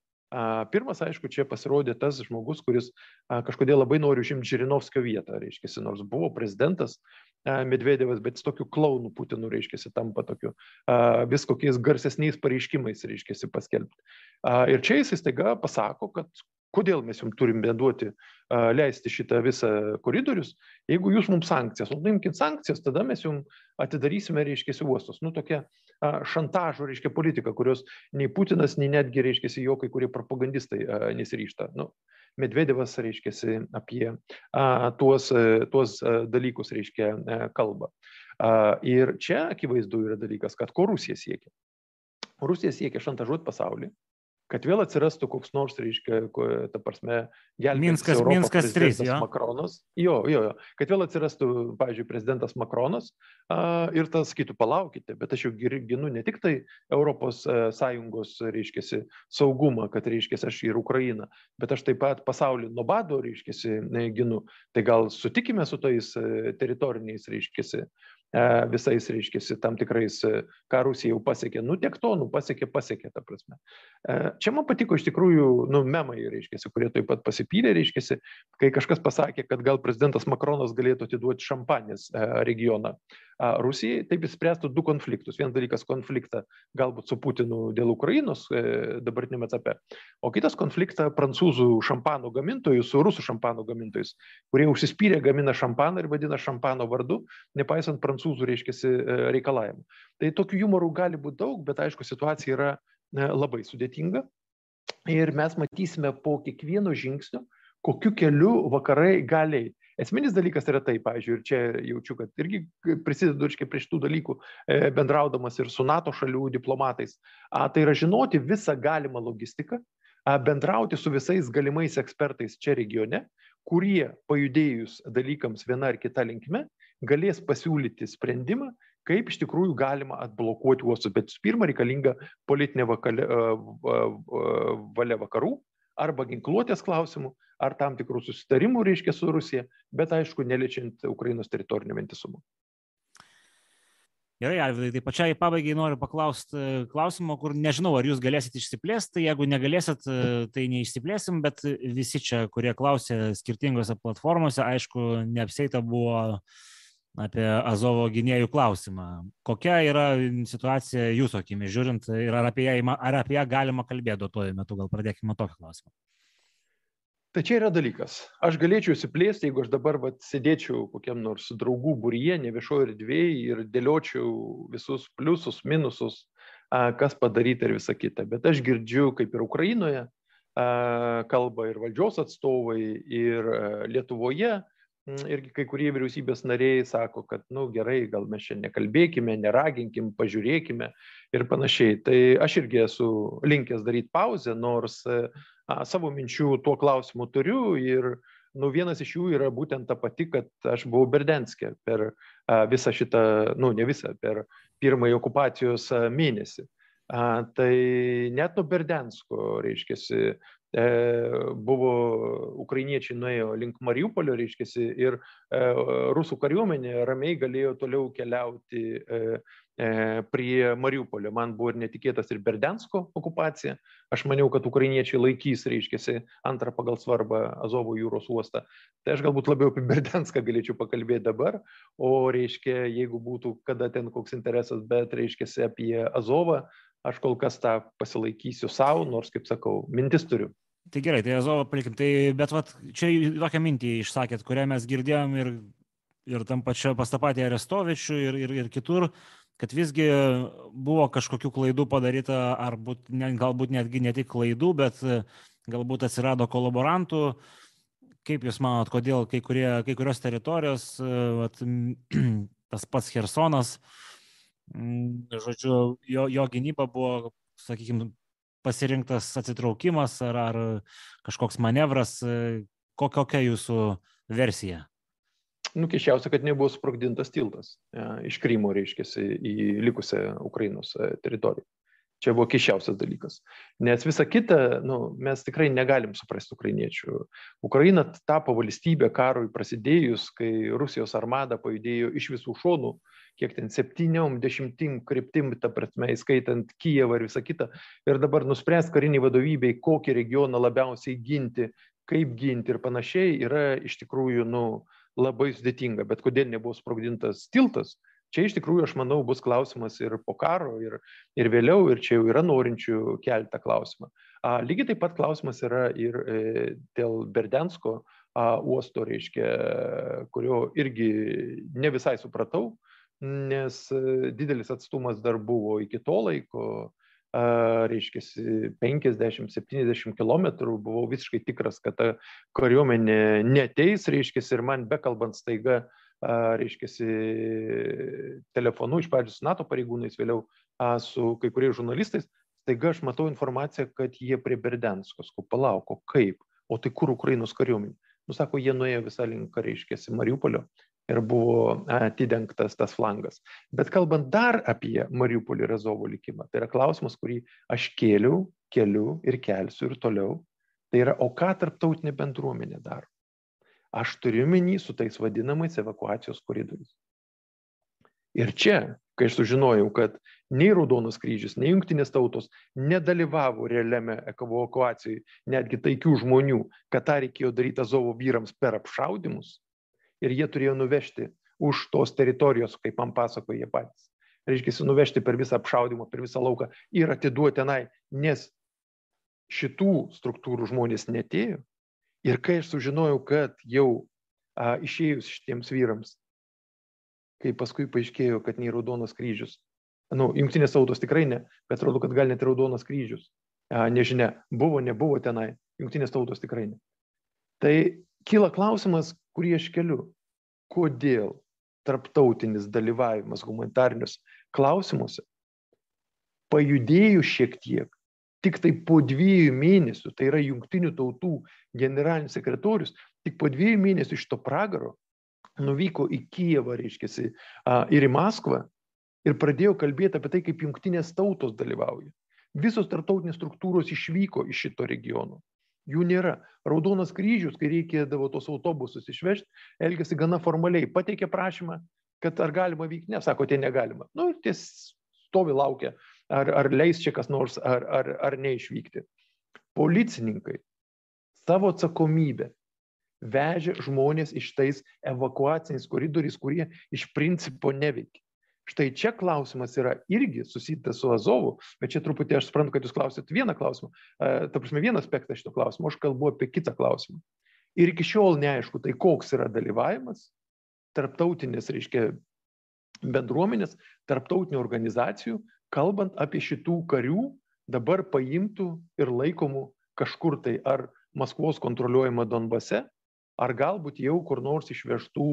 Pirmas, aišku, čia pasirodė tas žmogus, kuris kažkodėl labai nori užimti Žirinovskio vietą, reiškia, nors buvo prezidentas Medvedevas, bet tokiu klaunu Putinu, reiškia, tampa tokiu vis kokiais garsesniais pareiškimais, reiškia, paskelbti. Ir čia jisai staiga pasako, kad kodėl mes jums turime duoti, leisti šitą visą koridorius, jeigu jūs mums sankcijas, o nuimkite sankcijas, tada mes jums atidarysime, reiškia, uostus. Nu, tokia šantažo, reiškia, politika, kurios nei Putinas, nei netgi, reiškia, jo kai kurie propagandistai nesiryšta. Nu, Medvedevas, reiškia, apie a, tuos, tuos dalykus, reiškia, kalba. A, ir čia akivaizdu yra dalykas, kad ko Rusija siekia. Rusija siekia šantažuoti pasaulį, kad vėl atsirastų koks nors, reiškia, ta prasme,
Minskas, Minskas 3, jo.
Makronas. Jo, jo, jo. Kad vėl atsirastų, pavyzdžiui, prezidentas Makronas a, ir tas sakytų, palaukite, bet aš jau ginu ne tik tai Europos a, Sąjungos, reiškia, saugumą, kad, reiškia, aš ir Ukrainą, bet aš taip pat pasaulį nuo bado, reiškia, ginu. Tai gal sutikime su tais teritoriniais, reiškia, visais, reiškia, tam tikrais, ką Rusija jau pasiekė. Nu, tiek to, nu, pasiekė, pasiekė, ta prasme. Čia man patiko iš tikrųjų, nu, memai, reiškia, kurie taip pat pasipylė, reiškia, kai kažkas pasakė, kad gal prezidentas Makronas galėtų atiduoti šampanės regioną Rusijai, taip jis spręstų du konfliktus. Vienas dalykas - konfliktą galbūt su Putinu dėl Ukrainos dabartinėme etape, o kitas konfliktą prancūzų šampanų gamintojų su rusų šampanų gamintojais, kurie užsispyrė gamina šampaną ir vadina šampano vardu, nepaisant prancūzų, reiškia, reikalavimų. Tai tokių humorų gali būti daug, bet aišku, situacija yra labai sudėtinga. Ir mes matysime po kiekvieno žingsnio, kokiu keliu vakarai gali. Esminis dalykas yra tai, pavyzdžiui, ir čia jaučiu, kad irgi prisidedu iškai prie šitų dalykų, e, bendraudamas ir su NATO šalių diplomatais, a, tai yra žinoti visą galimą logistiką, a, bendrauti su visais galimais ekspertais čia regione, kurie pajudėjus dalykams viena ar kita linkme galės pasiūlyti sprendimą, kaip iš tikrųjų galima atblokuoti uostus. Bet pirmą reikalinga politinė vakale, valia vakarų arba ginkluotės klausimų, ar tam tikrų susitarimų, reiškia, su Rusija, bet aišku, neliečiant Ukrainos teritorinio vientisumo.
Gerai, Arvidai, tai pačiai pabaigai noriu paklausti e, klausimo, kur nežinau, ar jūs galėsit išsiplėsti, jeigu negalėsit, e, tai neišsiplėsim, bet visi čia, kurie klausė skirtingose platformose, aišku, neapseita buvo apie Azovo gynėjų klausimą. Kokia yra situacija jūsų akimi žiūrint ir ar apie ją, ar apie ją galima kalbėti duotuoju metu, gal pradėkime nuo tokio klausimo.
Tai čia yra dalykas. Aš galėčiau įsiplėsti, jeigu aš dabar vat, sėdėčiau kokiam nors draugų būryje, ne viešoje erdvėje ir dėliočiau visus pliusus, minususus, kas padaryta ir visa kita. Bet aš girdžiu, kaip ir Ukrainoje kalba ir valdžios atstovai, ir Lietuvoje. Irgi kai kurie vyriausybės nariai sako, kad, na nu, gerai, gal mes čia nekalbėkime, neraginkim, pažiūrėkime ir panašiai. Tai aš irgi esu linkęs daryti pauzę, nors savo minčių tuo klausimu turiu ir nu, vienas iš jų yra būtent ta pati, kad aš buvau Berdenskė per a, visą šitą, nu ne visą, per pirmąjį okupacijos a, mėnesį. A, tai net nuo Berdensko, reiškia, e, buvo ukrainiečiai nuėjo link Mariupolio, reiškia, ir e, rusų kariuomenė ramiai galėjo toliau keliauti E, prie Mariupolio. Man buvo ir netikėtas ir Berdensko okupacija. Aš maniau, kad ukrainiečiai laikys, reiškia, antrą pagal svarbą Azovo jūros uostą. Tai aš galbūt labiau apie Berdenską galėčiau pakalbėti dabar, o reiškia, jeigu būtų kada ten koks interesas, bet reiškia apie Azovą, aš kol kas tą pasilaikysiu savo, nors, kaip sakau, mintis turiu.
Tai gerai, tai Azovą palikim. Tai, bet vat, čia tokią mintį išsakėt, kurią mes girdėjom ir, ir tam pačiu pas tą patį Arestovičių ir, ir, ir kitur kad visgi buvo kažkokių klaidų padaryta, ar būt, ne, galbūt netgi ne tik klaidų, bet e, galbūt atsirado kolaborantų. Kaip Jūs manot, kodėl kai, kurie, kai kurios teritorijos, e, vat, tas pats Hersonas, žodžiu, jo, jo gynyba buvo, sakykime, pasirinktas atsitraukimas ar, ar kažkoks manevras, e, kokia jūsų versija?
Nu, keščiausia, kad nebuvo sprogdintas tiltas ja, iš Krymo, reiškia, į likusią Ukrainos e, teritoriją. Čia buvo keščiausias dalykas. Nes visa kita, nu, mes tikrai negalim suprasti ukrainiečių. Ukraina tapo valstybė karui prasidėjus, kai Rusijos armada pajudėjo iš visų šonų, kiek ten septyniom, dešimtim kryptim, ta prasme, įskaitant Kijevą ir visą kitą. Ir dabar nuspręs kariniai vadovybei, kokį regioną labiausiai ginti, kaip ginti ir panašiai, yra iš tikrųjų, nu, labai sudėtinga. Bet kodėl nebuvo sprogdintas tiltas? Čia iš tikrųjų, aš manau, bus klausimas ir po karo, ir, ir vėliau, ir čia jau yra norinčių keltą klausimą. Lygiai taip pat klausimas yra ir e, dėl Berdensko uosto, reiškia, kurio irgi ne visai supratau, nes e, didelis atstumas dar buvo iki to laiko, reiškia, 50-70 km buvau visiškai tikras, kad ta kariuomenė neteis, reiškia, ir man bekalbant staiga, reiškia, telefonu iš pradžių su NATO pareigūnais, vėliau su kai kuriais žurnalistais, staiga aš matau informaciją, kad jie prie Berdensko, sakau, palauko, kaip, o tai kur Ukrainos kariuomenė? Nu, sako, jie nuėjo visą link, reiškia, Mariupolio ir buvo atidengtas tas flangas. Bet kalbant dar apie Mariupolį ir Azovo likimą, tai yra klausimas, kurį aš kėliau, keliu ir kelsiu ir toliau. Tai yra, o ką tarptautinė bendruomenė daro? Aš turiu menį su tais vadinamais evakuacijos koridoriais. Ir čia kai aš sužinojau, kad nei Raudonas kryžius, nei Junktinės tautos nedalyvavo realiame evakuacijai netgi taikių žmonių, kad tą reikėjo daryti Azovo vyrams per apšaudimus ir jie turėjo nuvežti už tos teritorijos, kaip man pasakoja jie patys. Reiškia, nuvežti per visą apšaudimą, per visą lauką ir atiduoti tenai, nes šitų struktūrų žmonės netėjo. Ir kai aš sužinojau, kad jau a, išėjus šitiems vyrams kai paskui paaiškėjo, kad nei Raudonas kryžius. Nu, jungtinės tautos tikrai ne, bet atrodo, kad gal net Raudonas kryžius. A, nežinia, buvo, nebuvo tenai, jungtinės tautos tikrai ne. Tai kyla klausimas, kurį aš keliu. Kodėl tarptautinis dalyvavimas humanitarinius klausimuose pajudėjus šiek tiek, tik tai po dviejų mėnesių, tai yra jungtinių tautų generalinis sekretorius, tik po dviejų mėnesių iš to pragaro nuvyko į Kijevą, reiškia, ir į Maskvą ir pradėjo kalbėti apie tai, kaip jungtinės tautos dalyvauja. Visos tartautinės struktūros išvyko iš šito regiono. Jų nėra. Raudonas kryžius, kai reikėdavo tos autobusus išvežti, elgėsi gana formaliai. Pateikė prašymą, kad ar galima vykti. Ne, sako, tai negalima. Nu, ties stovi laukia, ar, ar leis čia kas nors, ar, ar, ar neišvykti. Policininkai savo atsakomybę vežė žmonės iš tais evakuaciniais koridoriais, kurie iš principo neveikia. Štai čia klausimas yra irgi susijęs su Azovu, bet čia truputį aš suprantu, kad jūs klausėt vieną klausimą, e, ta prasme vieną aspektą šito klausimo, aš kalbu apie kitą klausimą. Ir iki šiol neaišku, tai koks yra dalyvavimas tarptautinės, reiškia, bendruomenės, tarptautinių organizacijų, kalbant apie šitų karių dabar paimtų ir laikomų kažkur tai ar Maskvos kontroliuojama Donbase, ar galbūt jau kur nors išvežtų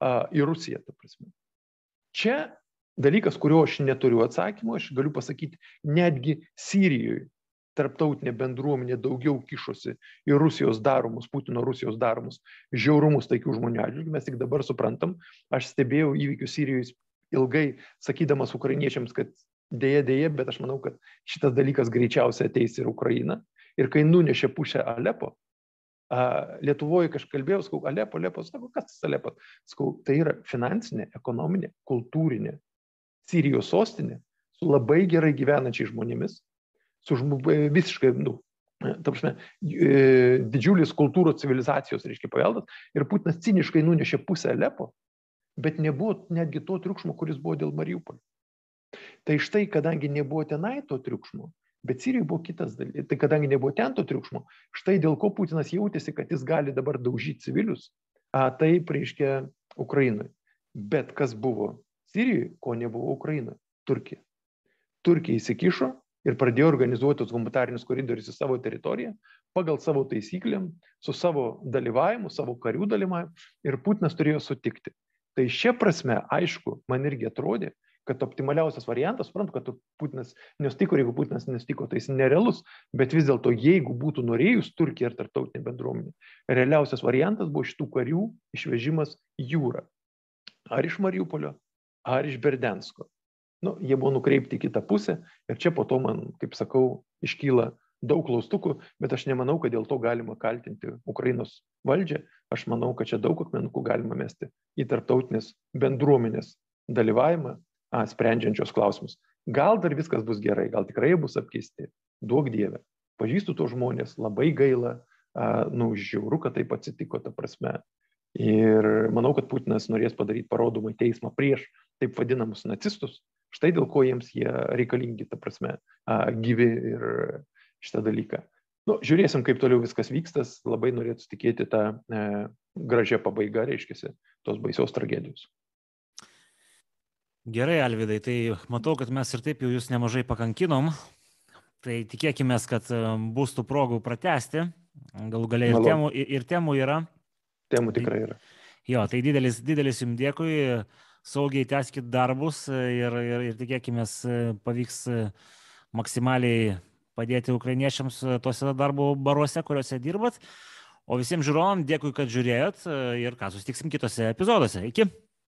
a, į Rusiją. Čia dalykas, kurio aš neturiu atsakymo, aš galiu pasakyti, netgi Sirijoje tarptautinė bendruomenė daugiau kišosi į Rusijos daromus, Putino Rusijos daromus žiaurumus taikių žmonių atžvilgių. Mes tik dabar suprantam, aš stebėjau įvykius Sirijoje ilgai, sakydamas ukrainiečiams, kad dėja, dėja, bet aš manau, kad šitas dalykas greičiausiai ateis ir Ukraina. Ir kai nunešė pusę Alepo, Lietuvoje kažkaip kalbėjau, sakau, Alepo, Alepo, sako, kas tas Alepas? Sakau, tai yra finansinė, ekonominė, kultūrinė Sirijos sostinė su labai gerai gyvenančiais žmonėmis, su žmo, visiškai, nu, ta prasme, e, didžiulis kultūros civilizacijos, reiškia, paveldas. Ir Putinas ciniškai nunešė pusę Alepo, bet nebuvo netgi to triukšmo, kuris buvo dėl Mariupolio. Tai štai, kadangi nebuvo tenai to triukšmo, Bet Sirijoje buvo kitas dalykas. Tai kadangi nebuvo ten to triukšmo, štai dėl ko Putinas jautėsi, kad jis gali dabar daužyti civilius, a, taip reiškia Ukrainoje. Bet kas buvo Sirijoje, ko nebuvo Ukrainoje? Turkija. Turkija įsikišo ir pradėjo organizuoti tos humanitarinius koridorius į savo teritoriją pagal savo taisyklėm, su savo dalyvavimu, savo karių dalyvavimu ir Putinas turėjo sutikti. Tai šia prasme, aišku, man irgi atrodė, kad optimaliausias variantas, suprantu, kad Putinas nestiko ir jeigu Putinas nestiko, tai jis nerealus, bet vis dėlto, jeigu būtų norėjus Turkija ir tarptautinė bendruomenė, realiausias variantas buvo šitų karių išvežimas jūra. Ar iš Mariupolio, ar iš Berdensko. Nu, jie buvo nukreipti į kitą pusę ir čia po to man, kaip sakau, iškyla daug klaustukų, bet aš nemanau, kad dėl to galima kaltinti Ukrainos valdžią. Aš manau, kad čia daug akmenukų galima mesti į tarptautinės bendruomenės dalyvavimą a, sprendžiančios klausimus. Gal dar viskas bus gerai, gal tikrai bus apkeisti. Duok Dieve. Pažįstu tos žmonės, labai gaila, a, nu, žiauru, kad taip atsitiko, ta prasme. Ir manau, kad Putinas norės padaryti parodomą teismą prieš taip vadinamus nacistus. Štai dėl ko jiems jie reikalingi, ta prasme, gyvi ir šitą dalyką. Nu, žiūrėsim, kaip toliau viskas vykstas. Labai norėtų tikėti tą e, gražią pabaigą, reiškia, tos baisios tragedijos.
Gerai, Alvidai, tai matau, kad mes ir taip jau jūs nemažai pakankinom. Tai tikėkime, kad e, bus tų progų pratesti. Galų galiai ir, temų, ir, temų yra.
Temų tikrai yra.
Jo, tai didelis, didelis jums dėkui. Saugiai tęskit darbus ir, ir, ir tikėkime, pavyks maksimaliai padėti ukrainiečiams tose darbo baruose, kuriuose dirbat. O visiems žiūrovam dėkui, kad žiūrėjot ir ką, susitiksim kitose epizoduose. Iki.